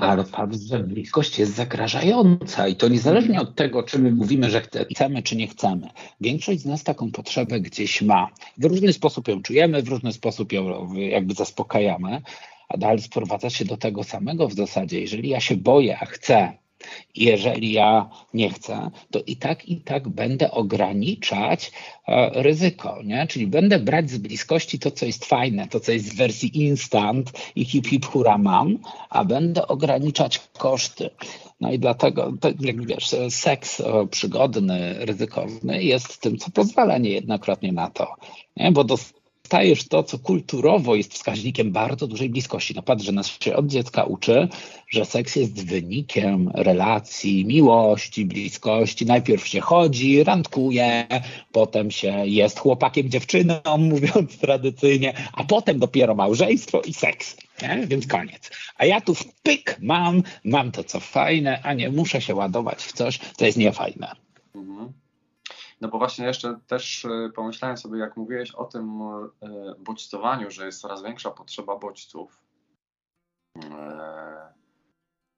ale fakt, że bliskość jest zagrażająca i to niezależnie od tego, czy my mówimy, że chcemy, czy nie chcemy. Większość z nas taką potrzebę gdzieś ma. W różny sposób ją czujemy, w różny sposób ją jakby zaspokajamy, a dalej sprowadza się do tego samego w zasadzie. Jeżeli ja się boję, a chcę, jeżeli ja nie chcę, to i tak, i tak będę ograniczać e, ryzyko, nie? Czyli będę brać z bliskości to, co jest fajne, to, co jest w wersji instant i hip hip hura mam, a będę ograniczać koszty. No i dlatego, jak wiesz, seks przygodny, ryzykowny jest tym, co pozwala niejednokrotnie na to, nie? bo dostajesz to, co kulturowo jest wskaźnikiem bardzo dużej bliskości. No patrz, że nas się od dziecka uczy, że seks jest wynikiem relacji, miłości, bliskości. Najpierw się chodzi, randkuje, potem się jest chłopakiem, dziewczyną, mówiąc tradycyjnie, a potem dopiero małżeństwo i seks. Nie? Więc koniec. A ja tu w pyk mam, mam to co fajne, a nie muszę się ładować w coś, co jest niefajne. Mhm. No bo właśnie jeszcze też e, pomyślałem sobie, jak mówiłeś o tym e, bodźcowaniu, że jest coraz większa potrzeba bodźców e,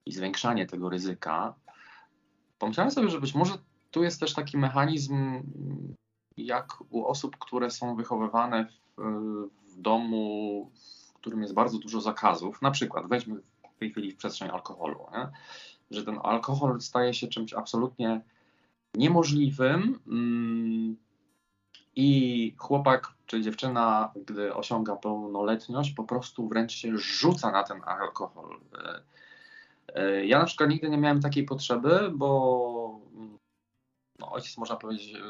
i zwiększanie tego ryzyka. Pomyślałem sobie, że być może tu jest też taki mechanizm, jak u osób, które są wychowywane w, w domu, w którym jest bardzo dużo zakazów. Na przykład, weźmy w tej chwili w przestrzeń alkoholu, nie? że ten alkohol staje się czymś absolutnie niemożliwym mm, i chłopak czy dziewczyna, gdy osiąga pełnoletność, po prostu wręcz się rzuca na ten alkohol. E, e, ja na przykład nigdy nie miałem takiej potrzeby, bo no, ojciec można powiedzieć e,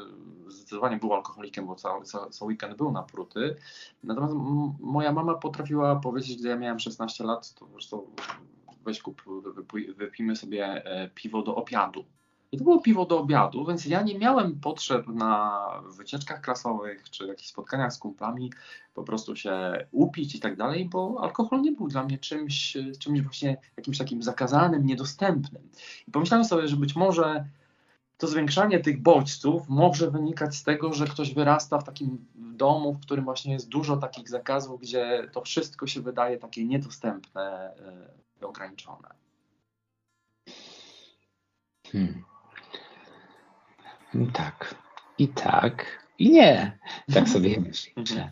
zdecydowanie był alkoholikiem, bo cały, cały, weekend był na pruty. Natomiast moja mama potrafiła powiedzieć, gdy ja miałem 16 lat, to zresztą weź kup, wypijmy sobie piwo do obiadu. I to było piwo do obiadu, więc ja nie miałem potrzeb na wycieczkach klasowych czy jakichś spotkaniach z kumplami po prostu się upić i tak dalej, bo alkohol nie był dla mnie czymś, czymś właśnie jakimś takim zakazanym, niedostępnym. I pomyślałem sobie, że być może to zwiększanie tych bodźców może wynikać z tego, że ktoś wyrasta w takim domu, w którym właśnie jest dużo takich zakazów, gdzie to wszystko się wydaje takie niedostępne i ograniczone. Hmm. Tak. I tak. I nie. Tak sobie myślę.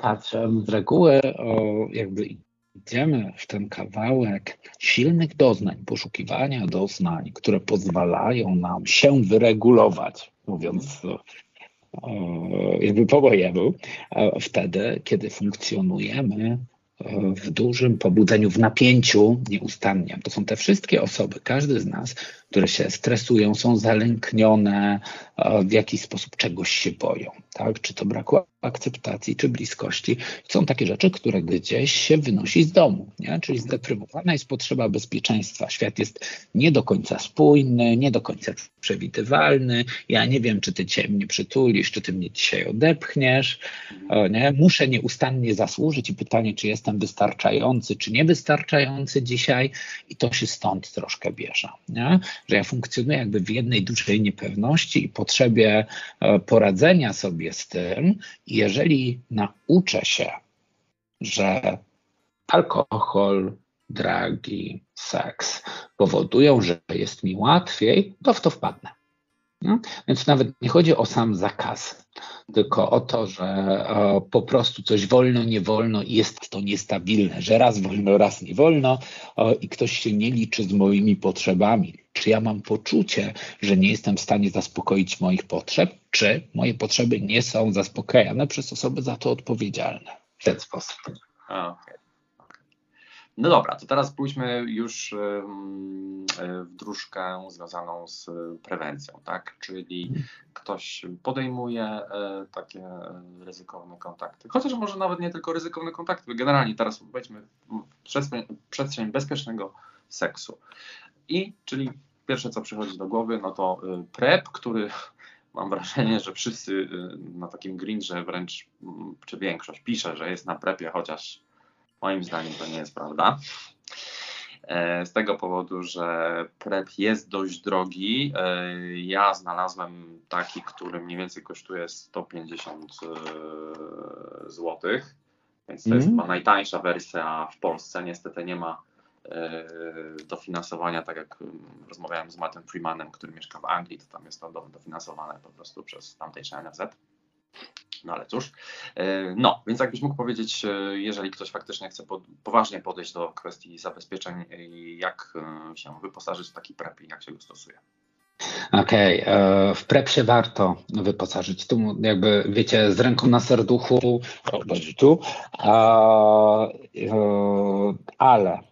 Patrzę z reguły, o, jakby idziemy w ten kawałek silnych doznań, poszukiwania doznań, które pozwalają nam się wyregulować, mówiąc o, jakby po mojemu, wtedy, kiedy funkcjonujemy w dużym pobudzeniu, w napięciu nieustannie. To są te wszystkie osoby, każdy z nas, które się stresują, są zalęknione, w jakiś sposób czegoś się boją. Tak? Czy to braku akceptacji, czy bliskości. Są takie rzeczy, które gdzieś się wynosi z domu. Nie? Czyli zdeprywowana jest potrzeba bezpieczeństwa. Świat jest nie do końca spójny, nie do końca przewidywalny. Ja nie wiem, czy ty cię mnie przytulisz, czy ty mnie dzisiaj odepchniesz. Nie? Muszę nieustannie zasłużyć i pytanie, czy jestem wystarczający, czy niewystarczający dzisiaj. I to się stąd troszkę bierze. Nie? Że ja funkcjonuję jakby w jednej dużej niepewności i potrzebie e, poradzenia sobie z tym jeżeli nauczę się, że alkohol, dragi, seks powodują, że jest mi łatwiej, to w to wpadnę. No? Więc nawet nie chodzi o sam zakaz, tylko o to, że o, po prostu coś wolno, nie wolno i jest to niestabilne, że raz wolno, raz nie wolno i ktoś się nie liczy z moimi potrzebami. Czy ja mam poczucie, że nie jestem w stanie zaspokoić moich potrzeb, czy moje potrzeby nie są zaspokajane przez osoby za to odpowiedzialne w ten sposób. Okay. No dobra, to teraz pójdźmy już w dróżkę związaną z prewencją, tak? Czyli ktoś podejmuje e, takie ryzykowne kontakty, chociaż może nawet nie tylko ryzykowne kontakty, generalnie teraz wejdźmy w przestrzeń, przestrzeń bezpiecznego seksu. I czyli pierwsze, co przychodzi do głowy, no to y, PrEP, który mam wrażenie, że wszyscy na takim grindrze wręcz, czy większość pisze, że jest na prepie, chociaż moim zdaniem to nie jest prawda. E, z tego powodu, że prep jest dość drogi. E, ja znalazłem taki, który mniej więcej kosztuje 150 e, zł, więc to jest mm. chyba najtańsza wersja w Polsce. Niestety nie ma dofinansowania, tak jak mm, rozmawiałem z Mattem Freemanem, który mieszka w Anglii, to tam jest to dofinansowane po prostu przez tamtejsze NFZ. No ale cóż. E, no, więc jakbyś mógł powiedzieć, e, jeżeli ktoś faktycznie chce poważnie podejść do kwestii zabezpieczeń, jak się wyposażyć w taki PrEP i jak się go stosuje? Okej, okay. w prep się warto wyposażyć. Tu jakby wiecie, z ręką na serduchu, tu, ale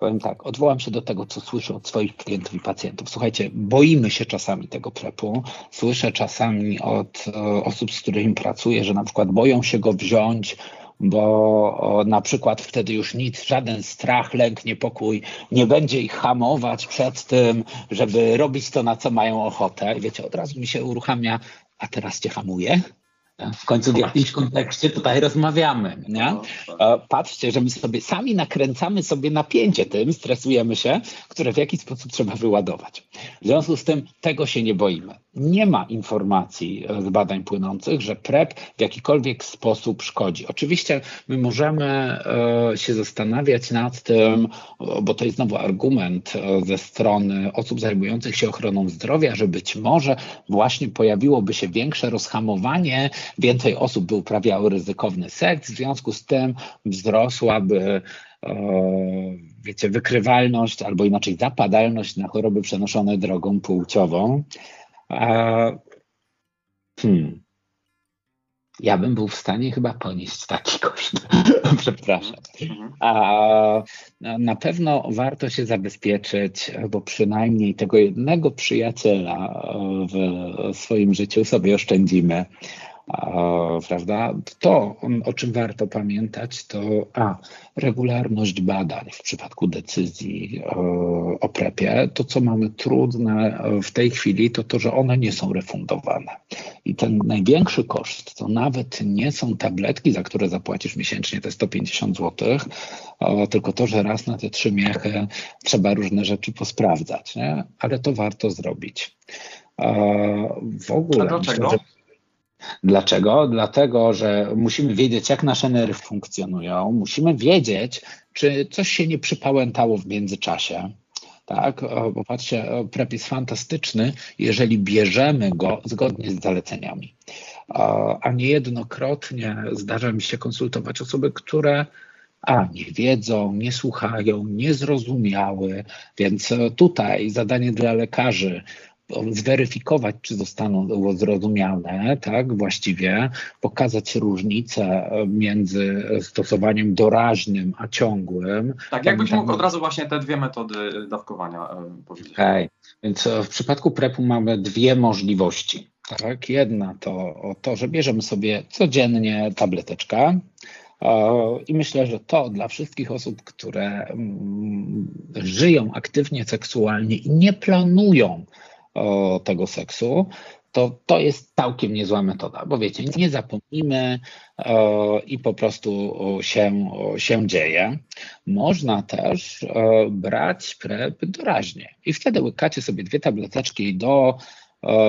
Powiem tak, odwołam się do tego, co słyszę od swoich klientów i pacjentów. Słuchajcie, boimy się czasami tego prepu. Słyszę czasami od e, osób, z którymi pracuję, że na przykład boją się go wziąć, bo na przykład wtedy już nic, żaden strach, lęk, niepokój nie będzie ich hamować przed tym, żeby robić to, na co mają ochotę. I wiecie, od razu mi się uruchamia, a teraz cię hamuje? W końcu w jakimś kontekście tutaj rozmawiamy. Nie? No, tak. Patrzcie, że my sobie sami nakręcamy sobie napięcie tym, stresujemy się, które w jakiś sposób trzeba wyładować. W związku z tym tego się nie boimy. Nie ma informacji z badań płynących, że PrEP w jakikolwiek sposób szkodzi. Oczywiście my możemy e, się zastanawiać nad tym, bo to jest znowu argument e, ze strony osób zajmujących się ochroną zdrowia, że być może właśnie pojawiłoby się większe rozhamowanie więcej osób by uprawiało ryzykowny seks, w związku z tym wzrosłaby e, wiecie, wykrywalność albo inaczej zapadalność na choroby przenoszone drogą płciową. Hmm. Ja bym był w stanie chyba ponieść taki koszt. Przepraszam. A na pewno warto się zabezpieczyć, bo przynajmniej tego jednego przyjaciela w swoim życiu sobie oszczędzimy prawda? To, o czym warto pamiętać, to a, regularność badań w przypadku decyzji o prepie. To, co mamy trudne w tej chwili, to to, że one nie są refundowane. I ten największy koszt to nawet nie są tabletki, za które zapłacisz miesięcznie te 150 zł, tylko to, że raz na te trzy miechy trzeba różne rzeczy posprawdzać, nie? ale to warto zrobić. W ogóle. A dlaczego? Myślę, że Dlaczego? Dlatego, że musimy wiedzieć, jak nasze nerwy funkcjonują, musimy wiedzieć, czy coś się nie przypałętało w międzyczasie. Tak, bo patrzcie, PrEP jest fantastyczny, jeżeli bierzemy go zgodnie z zaleceniami. A niejednokrotnie zdarza mi się konsultować osoby, które a nie wiedzą, nie słuchają, nie zrozumiały, więc tutaj zadanie dla lekarzy zweryfikować, czy zostaną zrozumiane, tak, właściwie, pokazać różnicę między stosowaniem doraźnym a ciągłym. Tak, jakbyś mógł od razu właśnie te dwie metody dawkowania e, powiedzieć. Okay. Więc e, w przypadku PrEP-u mamy dwie możliwości. Tak, jedna to to, że bierzemy sobie codziennie tableteczkę, e, i myślę, że to dla wszystkich osób, które mm, żyją aktywnie seksualnie i nie planują tego seksu, to to jest całkiem niezła metoda, bo wiecie, nie zapomnimy i po prostu się, się dzieje. Można też brać PrEP doraźnie i wtedy łykacie sobie dwie tableteczki do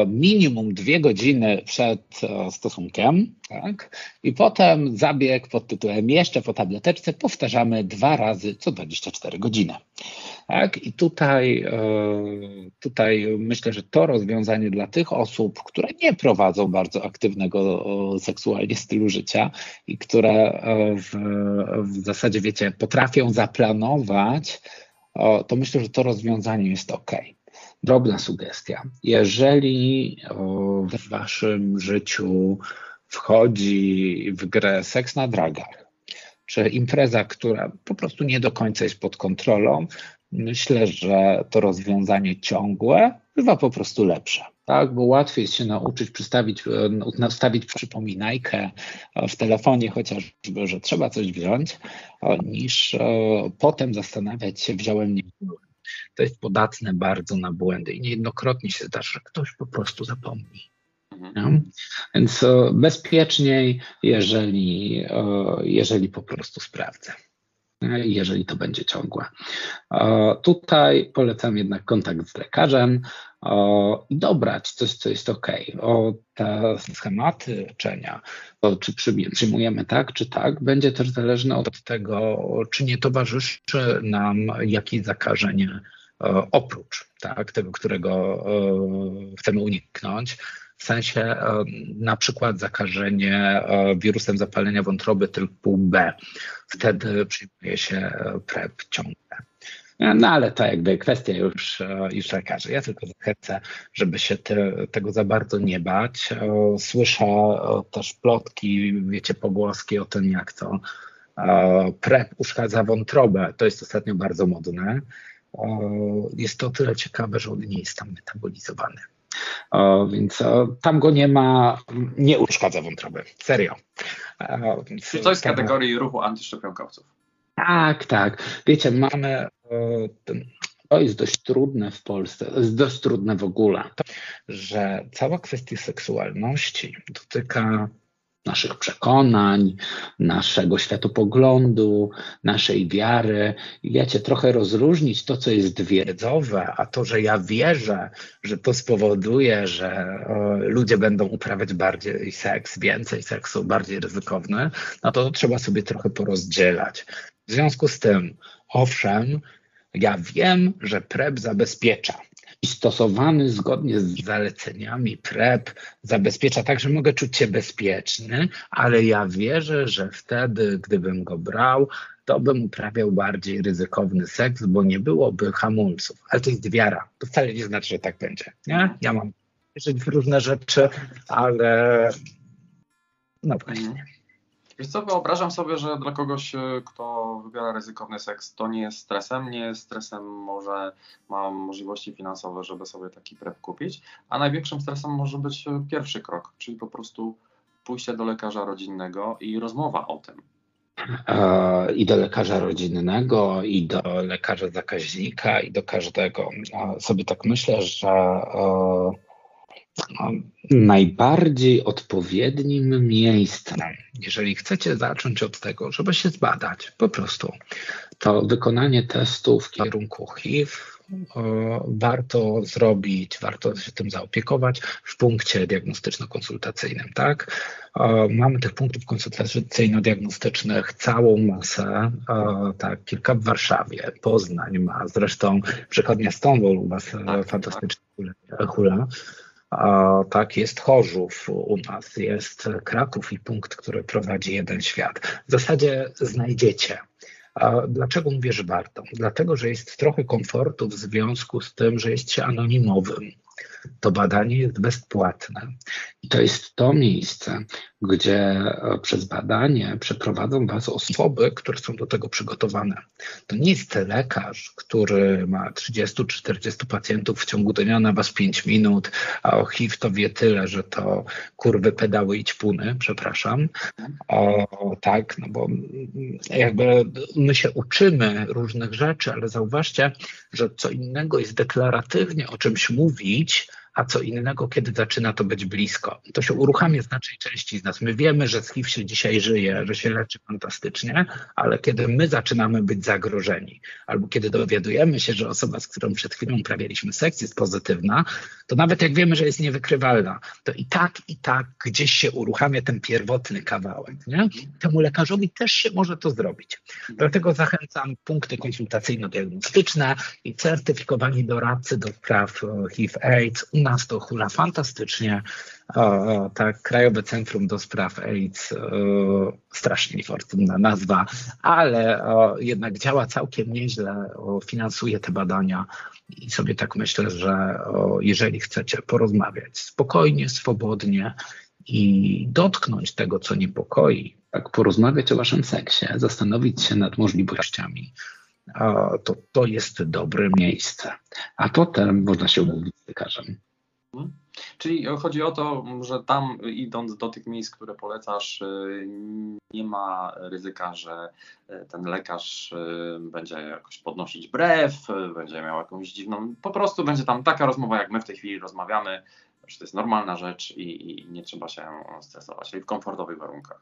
minimum dwie godziny przed stosunkiem, tak? I potem zabieg pod tytułem jeszcze po tableteczce powtarzamy dwa razy co 24 godziny. Tak? I tutaj, e, tutaj myślę, że to rozwiązanie dla tych osób, które nie prowadzą bardzo aktywnego seksualnie stylu życia i które e, w, w zasadzie, wiecie, potrafią zaplanować, to myślę, że to rozwiązanie jest ok. Drobna sugestia. Jeżeli w waszym życiu wchodzi w grę seks na dragach, czy impreza, która po prostu nie do końca jest pod kontrolą, myślę, że to rozwiązanie ciągłe bywa po prostu lepsze. Tak, bo łatwiej jest się nauczyć przystawić, nastawić przypominajkę w telefonie chociażby, że trzeba coś wziąć, niż e, potem zastanawiać się, wziąłem nie To jest podatne bardzo na błędy i niejednokrotnie się zdarza, że ktoś po prostu zapomni. Mhm. Więc e, bezpieczniej, jeżeli, e, jeżeli po prostu sprawdzę jeżeli to będzie ciągłe. Tutaj polecam jednak kontakt z lekarzem i dobrać coś, co jest ok. O te schematy leczenia, czy przyjmujemy tak, czy tak, będzie też zależne od tego, czy nie towarzyszy nam jakieś zakażenie oprócz tak, tego, którego chcemy uniknąć w sensie e, na przykład zakażenie e, wirusem zapalenia wątroby typu B. Wtedy przyjmuje się e, PrEP ciągle. No ale to jakby kwestia już, już lekarzy. Ja tylko zachęcę, żeby się te, tego za bardzo nie bać. Słyszę też plotki, wiecie, pogłoski o tym, jak to PrEP uszkadza wątrobę, to jest ostatnio bardzo modne. Jest to tyle ciekawe, że on nie jest tam metabolizowany. Więc tam go nie ma, nie uszkadza wątroby, serio. Więc, Czy to jest z kategorii ruchu antyszczepionkowców? Tak, tak. Wiecie, mamy ten, to jest dość trudne w Polsce, to jest dość trudne w ogóle, że cała kwestia seksualności dotyka naszych przekonań, naszego światopoglądu, naszej wiary. I wiecie, trochę rozróżnić to, co jest wiedzowe, a to, że ja wierzę, że to spowoduje, że ludzie będą uprawiać bardziej seks, więcej seksu, bardziej ryzykowny, no to trzeba sobie trochę porozdzielać. W związku z tym, owszem, ja wiem, że PrEP zabezpiecza i stosowany zgodnie z zaleceniami PrEP zabezpiecza tak, że mogę czuć się bezpieczny, ale ja wierzę, że wtedy, gdybym go brał, to bym uprawiał bardziej ryzykowny seks, bo nie byłoby hamulców. Ale to jest wiara. To wcale nie znaczy, że tak będzie. Nie? Ja mam wierzyć w różne rzeczy, ale no właśnie. Wiesz co, wyobrażam sobie, że dla kogoś, e, kto wybiera ryzykowny seks, to nie jest stresem, nie jest stresem może ma możliwości finansowe, żeby sobie taki prep kupić, a największym stresem może być e, pierwszy krok, czyli po prostu pójście do lekarza rodzinnego i rozmowa o tym. E, I do lekarza rodzinnego, i do lekarza zakaźnika, i do każdego. Sobie tak myślę, że najbardziej odpowiednim miejscem, jeżeli chcecie zacząć od tego, żeby się zbadać, po prostu, to wykonanie testu w kierunku HIV warto zrobić, warto się tym zaopiekować w punkcie diagnostyczno-konsultacyjnym, tak? Mamy tych punktów konsultacyjno-diagnostycznych całą masę, tak, kilka w Warszawie, Poznań ma, zresztą przychodnia Stonewall u Was tak, tak. fantastycznie hula. Tak jest Chorzów u nas, jest Kraków i punkt, który prowadzi jeden świat. W zasadzie znajdziecie. Dlaczego mówię, że warto? Dlatego, że jest trochę komfortu w związku z tym, że jest się anonimowym. To badanie jest bezpłatne. I to jest to miejsce, gdzie e, przez badanie przeprowadzą Was osoby, które są do tego przygotowane. To nie jest lekarz, który ma 30 czy 40 pacjentów w ciągu dnia na Was 5 minut, a o HIV to wie tyle, że to kurwy pedały i ćpuny, przepraszam. O, tak, no bo jakby my się uczymy różnych rzeczy, ale zauważcie, że co innego jest deklaratywnie o czymś mówić, a co innego, kiedy zaczyna to być blisko. To się uruchamia znacznej części z nas. My wiemy, że z HIV się dzisiaj żyje, że się leczy fantastycznie, ale kiedy my zaczynamy być zagrożeni, albo kiedy dowiadujemy się, że osoba, z którą przed chwilą uprawialiśmy seks, jest pozytywna, to nawet jak wiemy, że jest niewykrywalna, to i tak, i tak gdzieś się uruchamia ten pierwotny kawałek. Nie? Temu lekarzowi też się może to zrobić. Dlatego zachęcam punkty konsultacyjno-diagnostyczne i certyfikowani doradcy do spraw HIV-AIDS nas to hula fantastycznie. O, tak, Krajowe Centrum do Spraw AIDS, o, strasznie niefortunna nazwa, ale jednak działa całkiem nieźle, finansuje te badania i sobie tak myślę, że jeżeli chcecie porozmawiać spokojnie, swobodnie i dotknąć tego, co niepokoi, tak porozmawiać o waszym seksie, zastanowić się nad możliwościami, to to jest dobre miejsce. A potem można się umówić z lekarzem. Czyli chodzi o to, że tam idąc do tych miejsc, które polecasz, y, nie ma ryzyka, że y, ten lekarz y, będzie jakoś podnosić brew, będzie miał jakąś dziwną. Po prostu będzie tam taka rozmowa, jak my w tej chwili rozmawiamy, że to jest normalna rzecz i, i nie trzeba się stresować, czyli w komfortowych warunkach.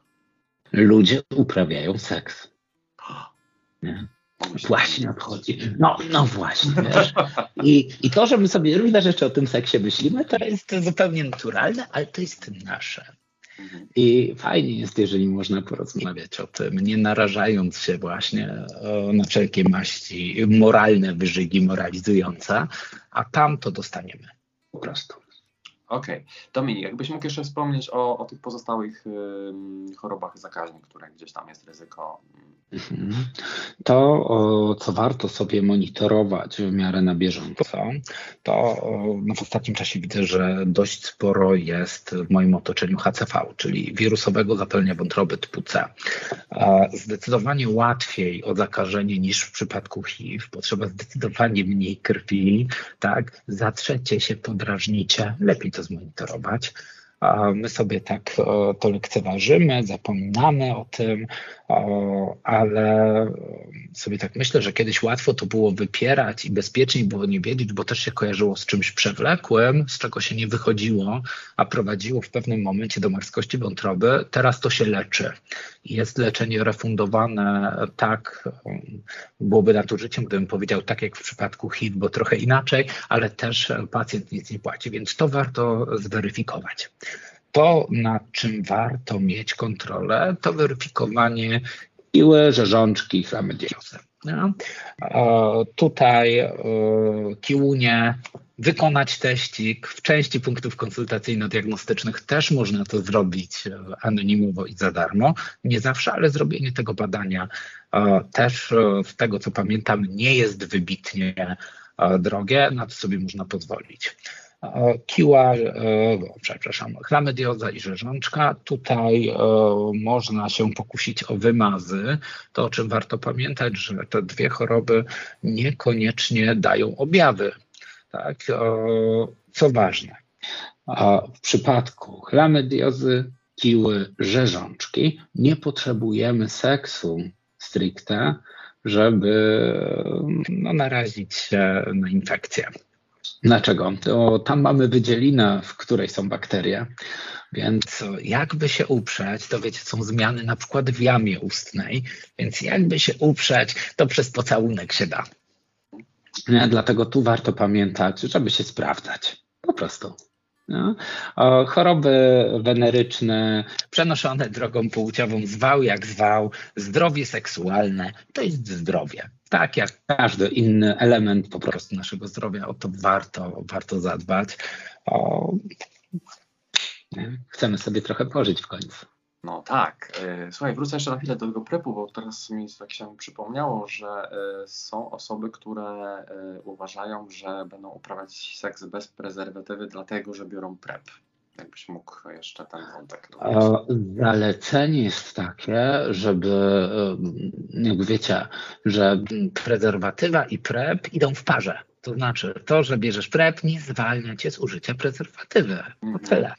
Ludzie uprawiają seks. Nie? Właśnie obchodzi. No, no właśnie. Wiesz. I, I to, że my sobie różne rzeczy o tym seksie myślimy, to jest zupełnie naturalne, ale to jest nasze. I fajnie jest, jeżeli można porozmawiać o tym, nie narażając się właśnie na wszelkie maści moralne wyżygi moralizujące, a tam to dostaniemy po prostu. Okej. Okay. Dominik, jakbyś mógł jeszcze wspomnieć o, o tych pozostałych chorobach zakaźnych, które gdzieś tam jest ryzyko. Mhm. To, co warto sobie monitorować w miarę na bieżąco, to no w ostatnim czasie widzę, że dość sporo jest w moim otoczeniu HCV, czyli wirusowego zapalenia wątroby typu C. Zdecydowanie łatwiej o zakażenie niż w przypadku HIV. Potrzeba zdecydowanie mniej krwi, tak? Zatrzecie się, podrażnicie, lepiej to zmonitorować. My sobie tak to lekceważymy, zapominamy o tym, ale sobie tak myślę, że kiedyś łatwo to było wypierać i bezpieczniej było nie wiedzieć, bo też się kojarzyło z czymś przewlekłym, z czego się nie wychodziło, a prowadziło w pewnym momencie do marskości wątroby. Teraz to się leczy. Jest leczenie refundowane tak, byłoby nadużyciem, gdybym powiedział tak jak w przypadku HIV, bo trochę inaczej, ale też pacjent nic nie płaci, więc to warto zweryfikować. To, nad czym warto mieć kontrolę, to weryfikowanie iły, rzeżączki, chlamydiozy. No. Tutaj e, kiłunie, wykonać teścik. W części punktów konsultacyjno-diagnostycznych też można to zrobić e, anonimowo i za darmo. Nie zawsze, ale zrobienie tego badania e, też z tego co pamiętam nie jest wybitnie drogie, na to sobie można pozwolić. Kiła, e, przepraszam, chlamydioza i rzeżączka. Tutaj e, można się pokusić o wymazy. To, o czym warto pamiętać, że te dwie choroby niekoniecznie dają objawy. Tak? Co ważne, w przypadku chlamydiozy, kiły, rzeżączki nie potrzebujemy seksu stricte, żeby no, narazić się na infekcję. Dlaczego? To tam mamy wydzielinę, w której są bakterie, więc jakby się uprzeć, to wiecie, są zmiany na przykład w jamie ustnej, więc jakby się uprzeć, to przez pocałunek się da. Dlatego tu warto pamiętać, żeby się sprawdzać. Po prostu. No. Choroby weneryczne, przenoszone drogą płciową, zwał jak zwał, zdrowie seksualne to jest zdrowie. Tak jak każdy inny element po prostu naszego zdrowia, o to warto, warto zadbać. O, chcemy sobie trochę pożyć w końcu. No tak. E, słuchaj, wrócę jeszcze na chwilę do tego prepu, bo teraz mi tak się przypomniało, że e, są osoby, które e, uważają, że będą uprawiać seks bez prezerwatywy, dlatego że biorą prep. Jakbyś mógł jeszcze ten wątek Zalecenie jest takie, żeby, jak wiecie, że prezerwatywa i prep idą w parze. To znaczy, to, że bierzesz prep, nie zwalnia cię z użycia prezerwatywy. To mhm. tyle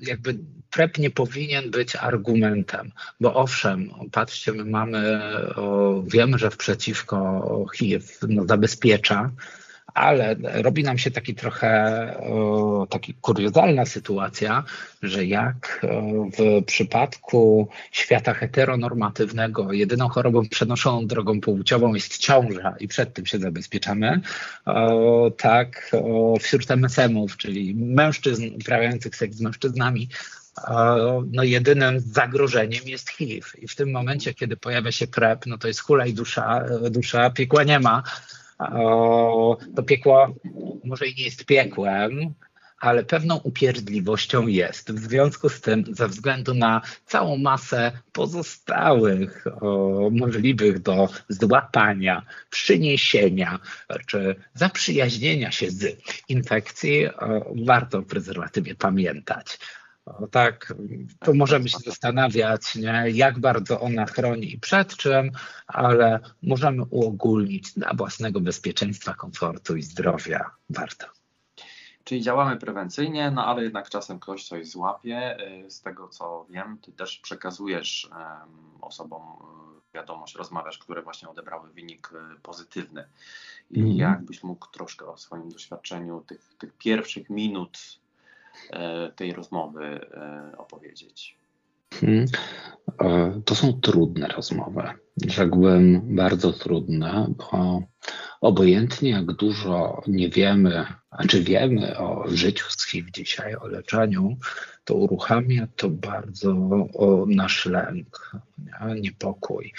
jakby PrEP nie powinien być argumentem, bo owszem, patrzcie, my mamy, wiemy, że w przeciwko HIV no, zabezpiecza, ale robi nam się taki trochę taki kuriozalna sytuacja, że jak w przypadku świata heteronormatywnego jedyną chorobą przenoszoną drogą płciową jest ciąża i przed tym się zabezpieczamy, tak wśród MSM-ów, czyli mężczyzn uprawiających seks z mężczyznami, no jedynym zagrożeniem jest HIV. I w tym momencie, kiedy pojawia się PrEP, no to jest hulaj dusza, dusza, piekła nie ma, to piekło może i nie jest piekłem, ale pewną upierdliwością jest. W związku z tym, ze względu na całą masę pozostałych o, możliwych do złapania, przyniesienia czy zaprzyjaźnienia się z infekcji, o, warto o prezerwatywie pamiętać. O, tak, tu możemy się zastanawiać, nie, jak bardzo ona chroni i przed czym, ale możemy uogólnić dla własnego bezpieczeństwa, komfortu i zdrowia. Warto. Czyli działamy prewencyjnie, no ale jednak czasem ktoś coś złapie. Y, z tego co wiem, ty też przekazujesz osobom y, wiadomość, rozmawiasz, które właśnie odebrały wynik y, pozytywny. I mm. jakbyś mógł troszkę o swoim doświadczeniu tych, tych pierwszych minut tej rozmowy e, opowiedzieć? Hmm. E, to są trudne rozmowy. Rzekłbym bardzo trudne, bo obojętnie jak dużo nie wiemy, a czy wiemy o życiu z HIV dzisiaj, o leczeniu, to uruchamia to bardzo nasz lęk, niepokój.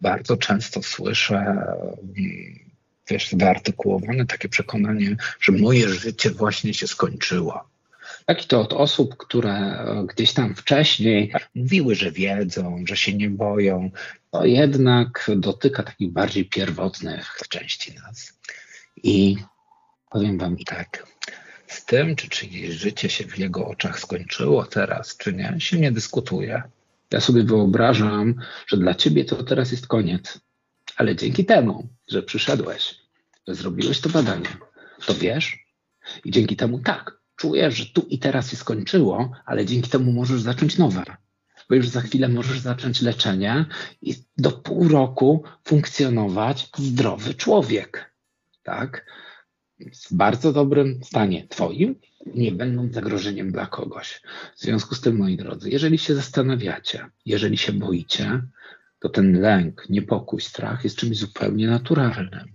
Bardzo często słyszę wiesz, wyartykułowane takie przekonanie, że moje życie właśnie się skończyło. Tak i to od osób, które e, gdzieś tam wcześniej mówiły, że wiedzą, że się nie boją, to jednak dotyka takich bardziej pierwotnych części nas. I powiem Wam tak, z tym, czy czyjeś życie się w jego oczach skończyło teraz, czy nie, się nie dyskutuje. Ja sobie wyobrażam, że dla Ciebie to teraz jest koniec, ale dzięki temu, że przyszedłeś, że zrobiłeś to badanie, to wiesz i dzięki temu tak, czujesz, że tu i teraz się skończyło, ale dzięki temu możesz zacząć nowe. Bo już za chwilę możesz zacząć leczenie i do pół roku funkcjonować zdrowy człowiek. Tak? W bardzo dobrym stanie Twoim, nie będąc zagrożeniem dla kogoś. W związku z tym, moi drodzy, jeżeli się zastanawiacie, jeżeli się boicie, to ten lęk, niepokój, strach jest czymś zupełnie naturalnym.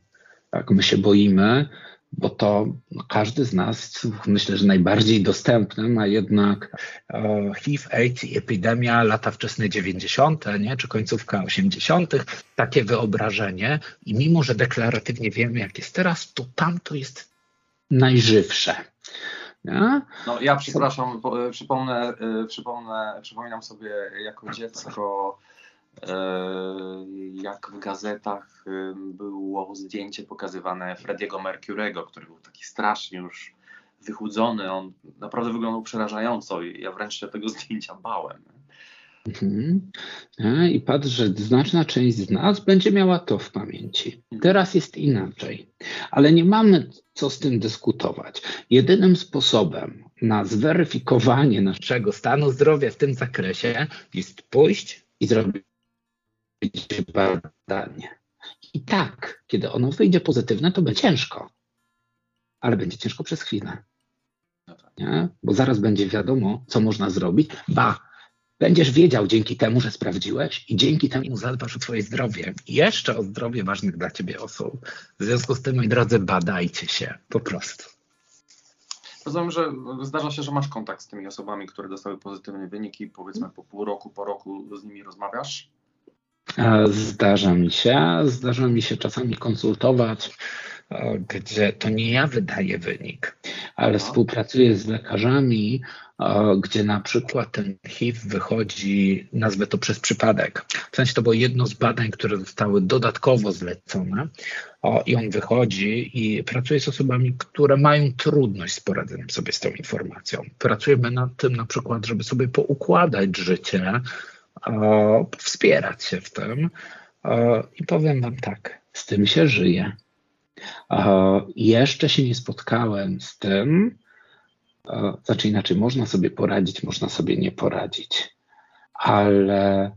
Tak, my się boimy, bo to każdy z nas, myślę, że najbardziej dostępnym, a jednak e, HIV, AIDS i epidemia lata wczesne 90., nie, czy końcówka 80., takie wyobrażenie i mimo, że deklaratywnie wiemy, jak jest teraz, to tam to jest najżywsze. No ja przepraszam, e, przypomnę, e, przypomnę, przypominam sobie jako dziecko jak w gazetach było zdjęcie pokazywane Frediego Mercurego, który był taki strasznie już wychudzony, on naprawdę wyglądał przerażająco i ja wręcz się tego zdjęcia bałem. Mhm. E, I patrz, że znaczna część z nas będzie miała to w pamięci. Mhm. Teraz jest inaczej, ale nie mamy co z tym dyskutować. Jedynym sposobem na zweryfikowanie naszego stanu zdrowia w tym zakresie jest pójść i zrobić badanie. I tak, kiedy ono wyjdzie pozytywne, to będzie ciężko. Ale będzie ciężko przez chwilę. No tak. Nie? Bo zaraz będzie wiadomo, co można zrobić. Ba, będziesz wiedział dzięki temu, że sprawdziłeś i dzięki temu zadbasz o swoje zdrowie. I jeszcze o zdrowie ważnych dla ciebie osób. W związku z tym, moi drodzy, badajcie się po prostu. Rozumiem, że zdarza się, że masz kontakt z tymi osobami, które dostały pozytywne wyniki. Powiedzmy po pół roku, po roku z nimi rozmawiasz? Zdarza mi się, zdarza mi się czasami konsultować, gdzie to nie ja wydaję wynik, ale współpracuję z lekarzami, gdzie na przykład ten HIV wychodzi, nazwę to przez przypadek. W sensie to było jedno z badań, które zostały dodatkowo zlecone i on wychodzi i pracuje z osobami, które mają trudność z poradzeniem sobie z tą informacją. Pracujemy nad tym na przykład, żeby sobie poukładać życie, wspierać się w tym. I powiem Wam tak, z tym się żyje. Jeszcze się nie spotkałem z tym, znaczy inaczej, można sobie poradzić, można sobie nie poradzić, ale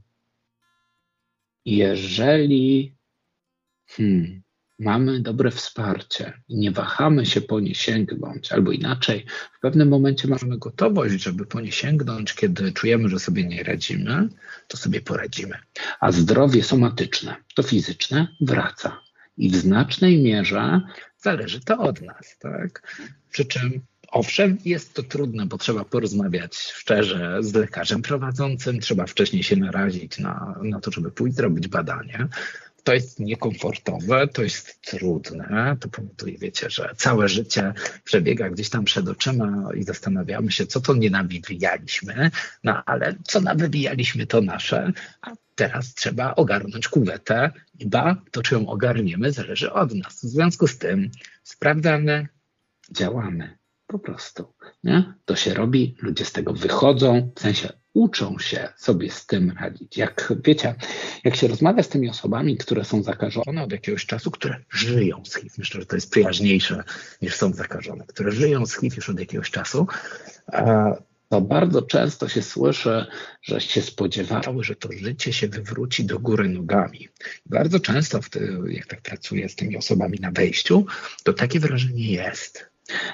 jeżeli hmm, mamy dobre wsparcie i nie wahamy się po nie sięgnąć, albo inaczej, w pewnym momencie mamy gotowość, żeby po nie sięgnąć, kiedy czujemy, że sobie nie radzimy, to sobie poradzimy. A zdrowie somatyczne, to fizyczne, wraca. I w znacznej mierze zależy to od nas, tak? Przy czym Owszem, jest to trudne, bo trzeba porozmawiać szczerze z lekarzem prowadzącym, trzeba wcześniej się narazić na, na to, żeby pójść zrobić badanie, to jest niekomfortowe, to jest trudne, to powoduje, wiecie, że całe życie przebiega gdzieś tam przed oczyma i zastanawiamy się, co to nie nawijaliśmy, no ale co nawijaliśmy to nasze, a teraz trzeba ogarnąć kuwetę i ba, to czy ją ogarniemy zależy od nas. W związku z tym sprawdzamy, działamy po prostu. Nie? To się robi, ludzie z tego wychodzą, w sensie uczą się sobie z tym radzić. Jak wiecie, jak się rozmawia z tymi osobami, które są zakażone od jakiegoś czasu, które żyją z HIV, myślę, że to jest przyjaźniejsze niż są zakażone, które żyją z HIV już od jakiegoś czasu, to bardzo często się słyszy, że się spodziewały, że to życie się wywróci do góry nogami. Bardzo często, jak tak pracuję z tymi osobami na wejściu, to takie wrażenie jest.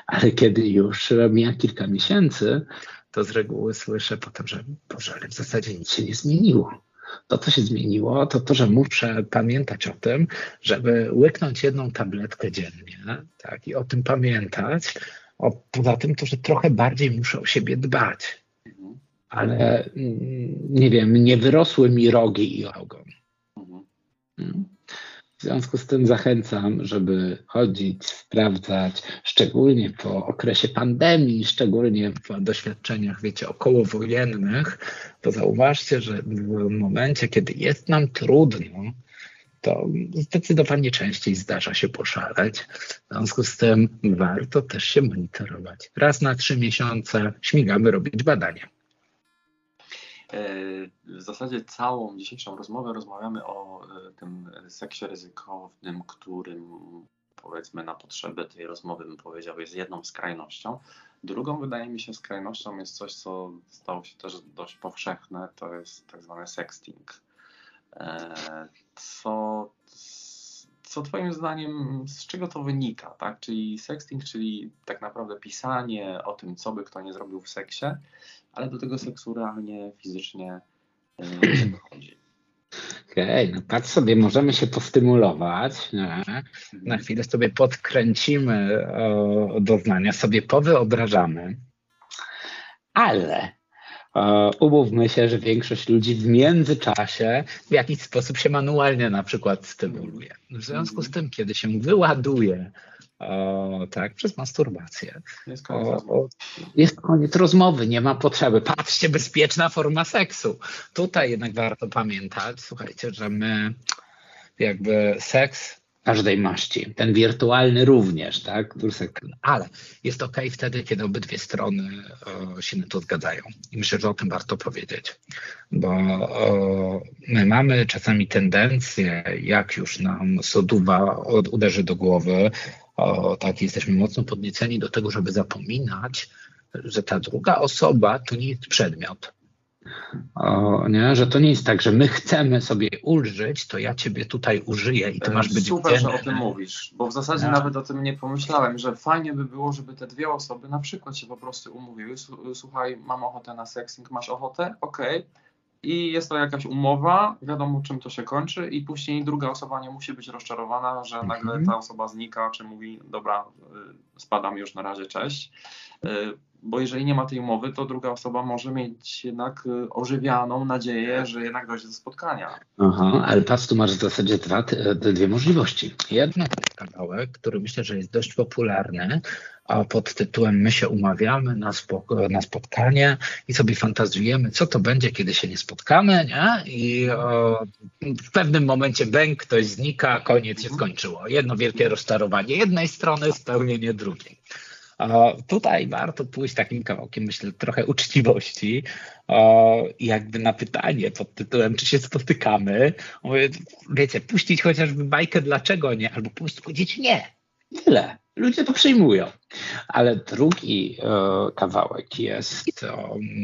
Ale kiedy już mija kilka miesięcy, to z reguły słyszę potem, że Boże, ale w zasadzie nic się nie zmieniło. To, co się zmieniło, to to, że muszę pamiętać o tym, żeby łyknąć jedną tabletkę dziennie tak, i o tym pamiętać. O, poza tym to, że trochę bardziej muszę o siebie dbać. Ale mm, nie wiem, nie wyrosły mi rogi i ogon. Mhm. W związku z tym zachęcam, żeby chodzić, sprawdzać, szczególnie po okresie pandemii, szczególnie po doświadczeniach, wiecie, okołowojennych, to zauważcie, że w momencie, kiedy jest nam trudno, to zdecydowanie częściej zdarza się poszaleć. W związku z tym warto też się monitorować. Raz na trzy miesiące śmigamy robić badania. E, w zasadzie całą dzisiejszą rozmowę rozmawiamy o e, tym seksie ryzykownym, którym powiedzmy na potrzeby tej rozmowy bym powiedział jest jedną skrajnością. Drugą wydaje mi się skrajnością jest coś, co stało się też dość powszechne, to jest tak zwany sexting. E, co, co Twoim zdaniem, z czego to wynika? Tak? Czyli sexting, czyli tak naprawdę pisanie o tym, co by kto nie zrobił w seksie, ale do tego seksu realnie, fizycznie e, nie dochodzi. Okej, okay, no tak sobie możemy się postymulować. Nie? Na chwilę sobie podkręcimy o, doznania, sobie powyobrażamy, ale umówmy się, że większość ludzi w międzyczasie w jakiś sposób się manualnie na przykład stymuluje. W związku z tym, kiedy się wyładuje o, tak, przez masturbację. Jest koniec, o, jest koniec rozmowy, nie ma potrzeby. Patrzcie, bezpieczna forma seksu. Tutaj jednak warto pamiętać, słuchajcie, że my jakby seks każdej maści, ten wirtualny również, tak? Ale jest ok wtedy, kiedy obydwie strony o, się na to zgadzają. I myślę, że o tym warto powiedzieć, bo o, my mamy czasami tendencję, jak już nam soduwa uderzy do głowy, tak, jesteśmy mocno podnieceni do tego, żeby zapominać, że ta druga osoba to nie jest przedmiot. O, nie? Że to nie jest tak, że my chcemy sobie ulżyć, to ja ciebie tutaj użyję i ty masz być Super, wdzięczny. że o tym mówisz, bo w zasadzie no. nawet o tym nie pomyślałem, że fajnie by było, żeby te dwie osoby na przykład się po prostu umówiły. Słuchaj, mam ochotę na sexing, masz ochotę? Okej. Okay i jest to jakaś umowa, wiadomo czym to się kończy i później druga osoba nie musi być rozczarowana, że nagle mhm. ta osoba znika, czy mówi dobra, y, spadam już na razie, cześć. Y, bo jeżeli nie ma tej umowy, to druga osoba może mieć jednak y, ożywianą nadzieję, że jednak dojdzie do spotkania. Aha, ale patrz, tu masz w zasadzie dwa, dwie możliwości. Jedna to kawałek, który myślę, że jest dość popularny, a pod tytułem My się umawiamy na, na spotkanie i sobie fantazjujemy, co to będzie, kiedy się nie spotkamy, nie? I o, w pewnym momencie bęk, ktoś znika, koniec się skończyło. Jedno wielkie rozczarowanie jednej strony, spełnienie drugiej. O, tutaj warto pójść takim kawałkiem, myślę, trochę uczciwości. O, jakby na pytanie pod tytułem, czy się spotykamy, mówię, wiecie, puścić chociażby bajkę, dlaczego nie, albo po prostu powiedzieć nie. Tyle. Ludzie to przyjmują. Ale drugi e, kawałek jest,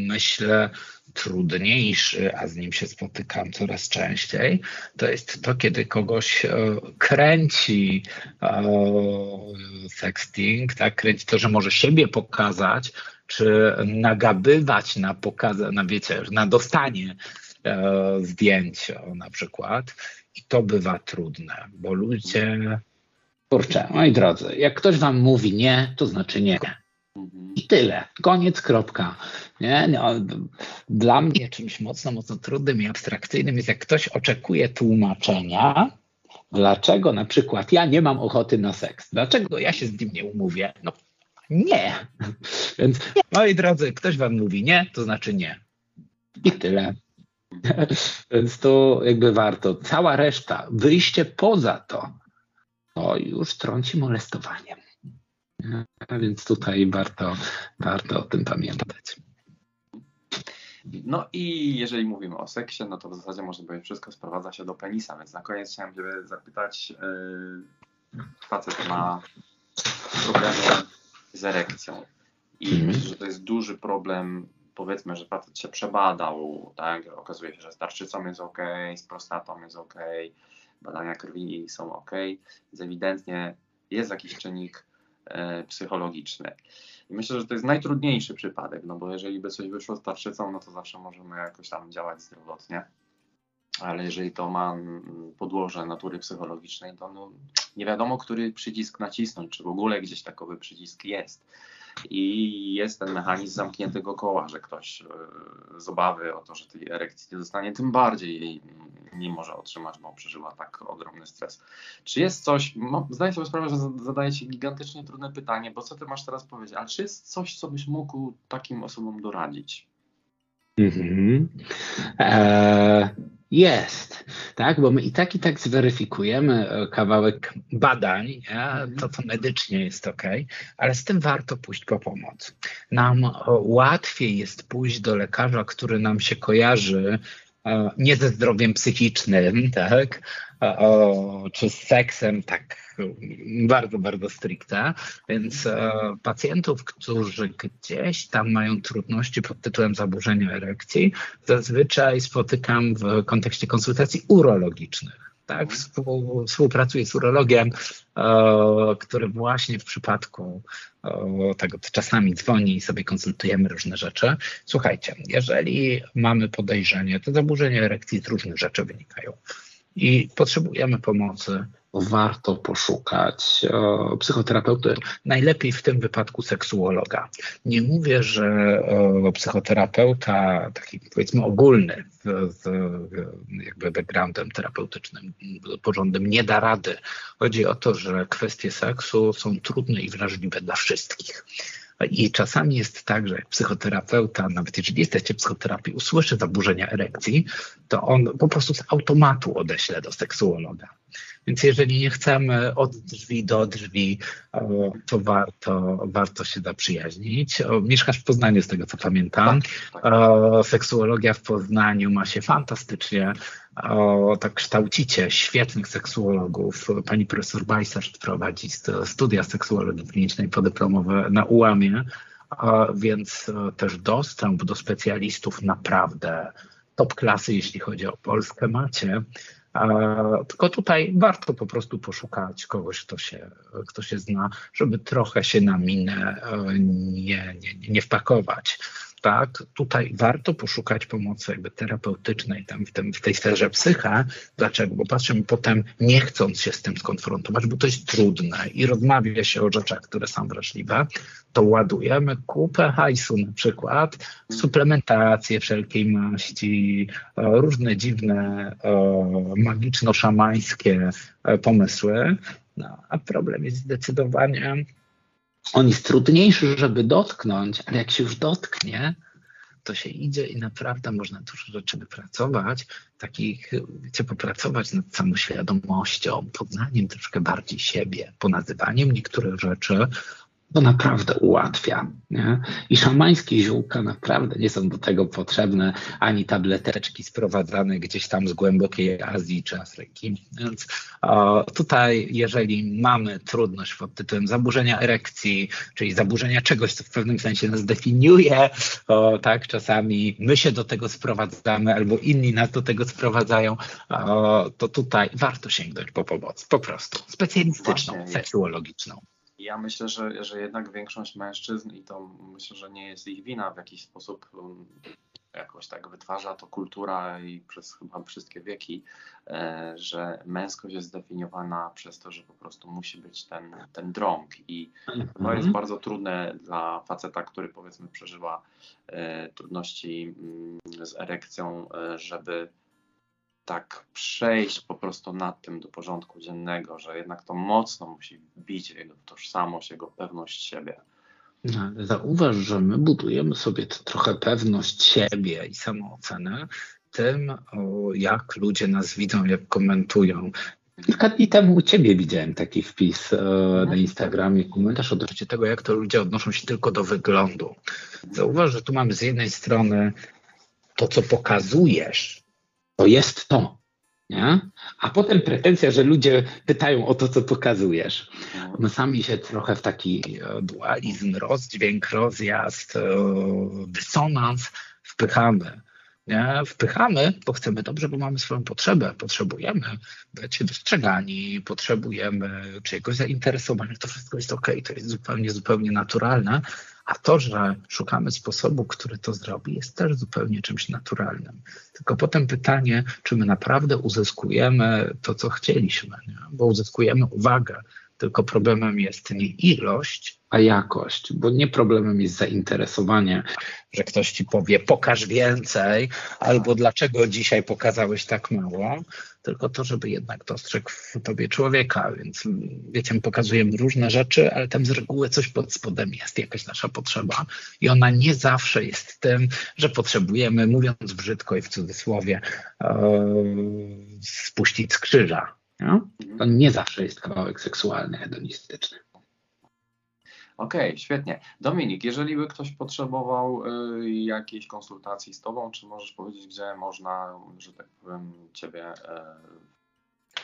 myślę, trudniejszy, a z nim się spotykam coraz częściej, to jest to, kiedy kogoś e, kręci sexting, tak, kręci to, że może siebie pokazać, czy nagabywać na pokaza, na wiecie, na dostanie zdjęć na przykład. I to bywa trudne, bo ludzie Kurczę, moi drodzy, jak ktoś wam mówi nie, to znaczy nie. I tyle. Koniec, kropka. Nie? No, dla mnie czymś mocno, mocno trudnym i abstrakcyjnym jest, jak ktoś oczekuje tłumaczenia, dlaczego na przykład ja nie mam ochoty na seks. Dlaczego ja się z nim nie umówię? No nie. Więc moi drodzy, ktoś wam mówi nie, to znaczy nie. I tyle. Więc to jakby warto. Cała reszta, wyjście poza to, to już trąci molestowaniem. A więc tutaj warto, warto o tym pamiętać. No i jeżeli mówimy o seksie, no to w zasadzie można powiedzieć, wszystko sprowadza się do penisa, więc na koniec chciałem Ciebie zapytać, yy, facet ma problemy z erekcją i mm. myślę, że to jest duży problem, powiedzmy, że facet się przebadał, tak, okazuje się, że z tarczycą jest ok, z prostatą jest ok, badania krwi są ok, więc ewidentnie jest jakiś czynnik e, psychologiczny. I myślę, że to jest najtrudniejszy przypadek, no bo jeżeli by coś wyszło z tarczycą, no to zawsze możemy jakoś tam działać zdrowotnie. Ale jeżeli to ma podłoże natury psychologicznej, to no, nie wiadomo, który przycisk nacisnąć, czy w ogóle gdzieś takowy przycisk jest. I jest ten mechanizm zamkniętego koła, że ktoś e, z obawy o to, że tej erekcji nie dostanie, tym bardziej jej nie może otrzymać, bo przeżyła tak ogromny stres. Czy jest coś, zdaję sobie sprawę, że zadaję Ci gigantycznie trudne pytanie, bo co Ty masz teraz powiedzieć, ale czy jest coś, co byś mógł takim osobom doradzić? Mhm. Eee, jest, tak, bo my i tak i tak zweryfikujemy e, kawałek badań, nie? to to medycznie jest ok, ale z tym warto pójść po pomoc. Nam łatwiej jest pójść do lekarza, który nam się kojarzy e, nie ze zdrowiem psychicznym, tak, czy z seksem tak bardzo, bardzo stricte, więc e, pacjentów, którzy gdzieś tam mają trudności pod tytułem zaburzenia erekcji, zazwyczaj spotykam w kontekście konsultacji urologicznych. Tak, współpracuję z urologiem, e, który właśnie w przypadku e, tego czasami dzwoni i sobie konsultujemy różne rzeczy. Słuchajcie, jeżeli mamy podejrzenie, to zaburzenia erekcji z różnych rzeczy wynikają i potrzebujemy pomocy, warto poszukać e, psychoterapeuty, najlepiej w tym wypadku seksuologa. Nie mówię, że e, psychoterapeuta taki powiedzmy ogólny z, z jakby backgroundem terapeutycznym, porządnym nie da rady. Chodzi o to, że kwestie seksu są trudne i wrażliwe dla wszystkich. I czasami jest tak, że psychoterapeuta, nawet jeżeli jesteście psychoterapii, usłyszy zaburzenia erekcji, to on po prostu z automatu odeśle do seksuologa. Więc jeżeli nie chcemy od drzwi do drzwi, to warto, warto się zaprzyjaźnić. Mieszkasz w Poznaniu, z tego co pamiętam. Tak, tak. Seksuologia w Poznaniu ma się fantastycznie. Tak kształcicie świetnych seksuologów. Pani profesor Bajsarz prowadzi studia seksuologii klinicznej podyplomowe na ułamie, więc też dostęp do specjalistów naprawdę top klasy, jeśli chodzi o Polskę macie. Tylko tutaj warto po prostu poszukać kogoś, kto się, kto się zna, żeby trochę się na minę e, nie, nie, nie wpakować tak, tutaj warto poszukać pomocy jakby terapeutycznej tam w, tym, w tej sferze psycha. Dlaczego? Bo patrzymy potem, nie chcąc się z tym skonfrontować, bo to jest trudne i rozmawia się o rzeczach, które są wrażliwe, to ładujemy kupę hajsu na przykład suplementację wszelkiej maści, e, różne dziwne, e, magiczno-szamańskie e, pomysły. No, a problem jest zdecydowanie on jest trudniejszy, żeby dotknąć, ale jak się już dotknie, to się idzie i naprawdę można dużo rzeczy wypracować, takich, wiecie, popracować nad samoświadomością, poznaniem troszkę bardziej siebie, ponazywaniem niektórych rzeczy, to naprawdę ułatwia. Nie? I szamańskie ziółka naprawdę nie są do tego potrzebne, ani tableteczki sprowadzane gdzieś tam z głębokiej Azji czy Afryki. Więc o, tutaj, jeżeli mamy trudność pod tytułem zaburzenia erekcji, czyli zaburzenia czegoś, co w pewnym sensie nas definiuje, o, tak, czasami my się do tego sprowadzamy, albo inni nas do tego sprowadzają, o, to tutaj warto sięgnąć po pomoc, po prostu specjalistyczną, Właśnie. Ja myślę, że, że jednak większość mężczyzn, i to myślę, że nie jest ich wina, w jakiś sposób um, jakoś tak wytwarza to kultura i przez chyba wszystkie wieki, e, że męskość jest zdefiniowana przez to, że po prostu musi być ten, ten drąg. I to jest mhm. bardzo trudne dla faceta, który powiedzmy przeżywa e, trudności mm, z erekcją, e, żeby tak przejść po prostu nad tym do porządku dziennego, że jednak to mocno musi bić jego tożsamość, jego pewność siebie. No, zauważ, że my budujemy sobie trochę pewność siebie i samoocenę tym, jak ludzie nas widzą, jak komentują. Kilka dni temu u Ciebie widziałem taki wpis e, na Instagramie, komentarz odnośnie tego, jak to ludzie odnoszą się tylko do wyglądu. Zauważ, że tu mamy z jednej strony to, co pokazujesz, to jest to. Nie? A potem pretensja, że ludzie pytają o to, co pokazujesz. My sami się trochę w taki e, dualizm, rozdźwięk, rozjazd, e, dysonans wpychamy. Nie? Wpychamy, bo chcemy dobrze, bo mamy swoją potrzebę. Potrzebujemy być dostrzegani, potrzebujemy czyjegoś zainteresowania. To wszystko jest ok, to jest zupełnie, zupełnie naturalne. A to, że szukamy sposobu, który to zrobi, jest też zupełnie czymś naturalnym. Tylko potem pytanie, czy my naprawdę uzyskujemy to, co chcieliśmy, nie? bo uzyskujemy uwagę, tylko problemem jest nie ilość, a jakość, bo nie problemem jest zainteresowanie, że ktoś ci powie pokaż więcej, albo dlaczego dzisiaj pokazałeś tak mało, tylko to, żeby jednak dostrzegł w tobie człowieka, więc wiecie, my pokazujemy różne rzeczy, ale tam z reguły coś pod spodem jest, jakaś nasza potrzeba i ona nie zawsze jest tym, że potrzebujemy, mówiąc brzydko i w cudzysłowie, e, spuścić z krzyża. Nie? To nie zawsze jest kawałek seksualny, hedonistyczny. Okej, okay, świetnie. Dominik, jeżeli by ktoś potrzebował y, jakiejś konsultacji z Tobą, czy możesz powiedzieć, gdzie można, że tak powiem, Ciebie y,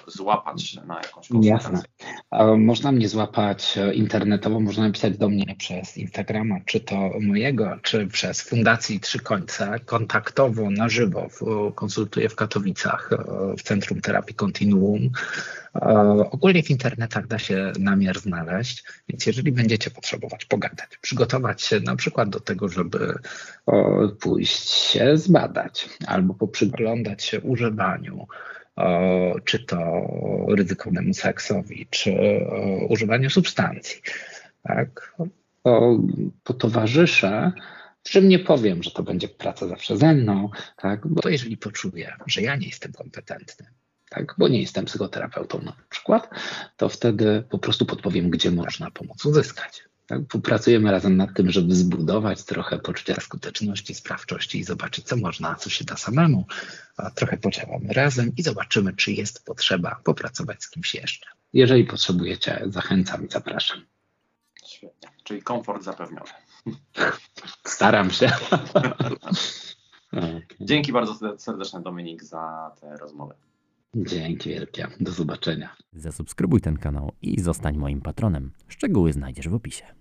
złapać na jakąś konsultację? Jasne. Można mnie złapać e, internetowo, można napisać do mnie przez Instagrama, czy to mojego, czy przez Fundacji Trzy Końce, kontaktowo, na żywo. Konsultuję w Katowicach e, w Centrum Terapii Continuum. E, ogólnie w internetach da się namiar znaleźć, więc jeżeli będziecie potrzebować pogadać, przygotować się na przykład do tego, żeby pójść się zbadać albo poprzyglądać się używaniu, czy to ryzykownemu seksowi, czy używaniu substancji, tak, to, to towarzyszę, czym nie powiem, że to będzie praca zawsze ze mną, tak, bo jeżeli poczuję, że ja nie jestem kompetentny, tak, bo nie jestem psychoterapeutą na przykład, to wtedy po prostu podpowiem, gdzie można pomoc uzyskać. Tak? Popracujemy razem nad tym, żeby zbudować trochę poczucia skuteczności, sprawczości i zobaczyć, co można, co się da samemu. A trochę podziałamy razem i zobaczymy, czy jest potrzeba popracować z kimś jeszcze. Jeżeli potrzebujecie, zachęcam i zapraszam. Świetnie. Czyli komfort zapewniony. Staram się. Dzięki bardzo serdecznie Dominik za tę rozmowę. Dzięki wielkie. Do zobaczenia. Zasubskrybuj ten kanał i zostań moim patronem. Szczegóły znajdziesz w opisie.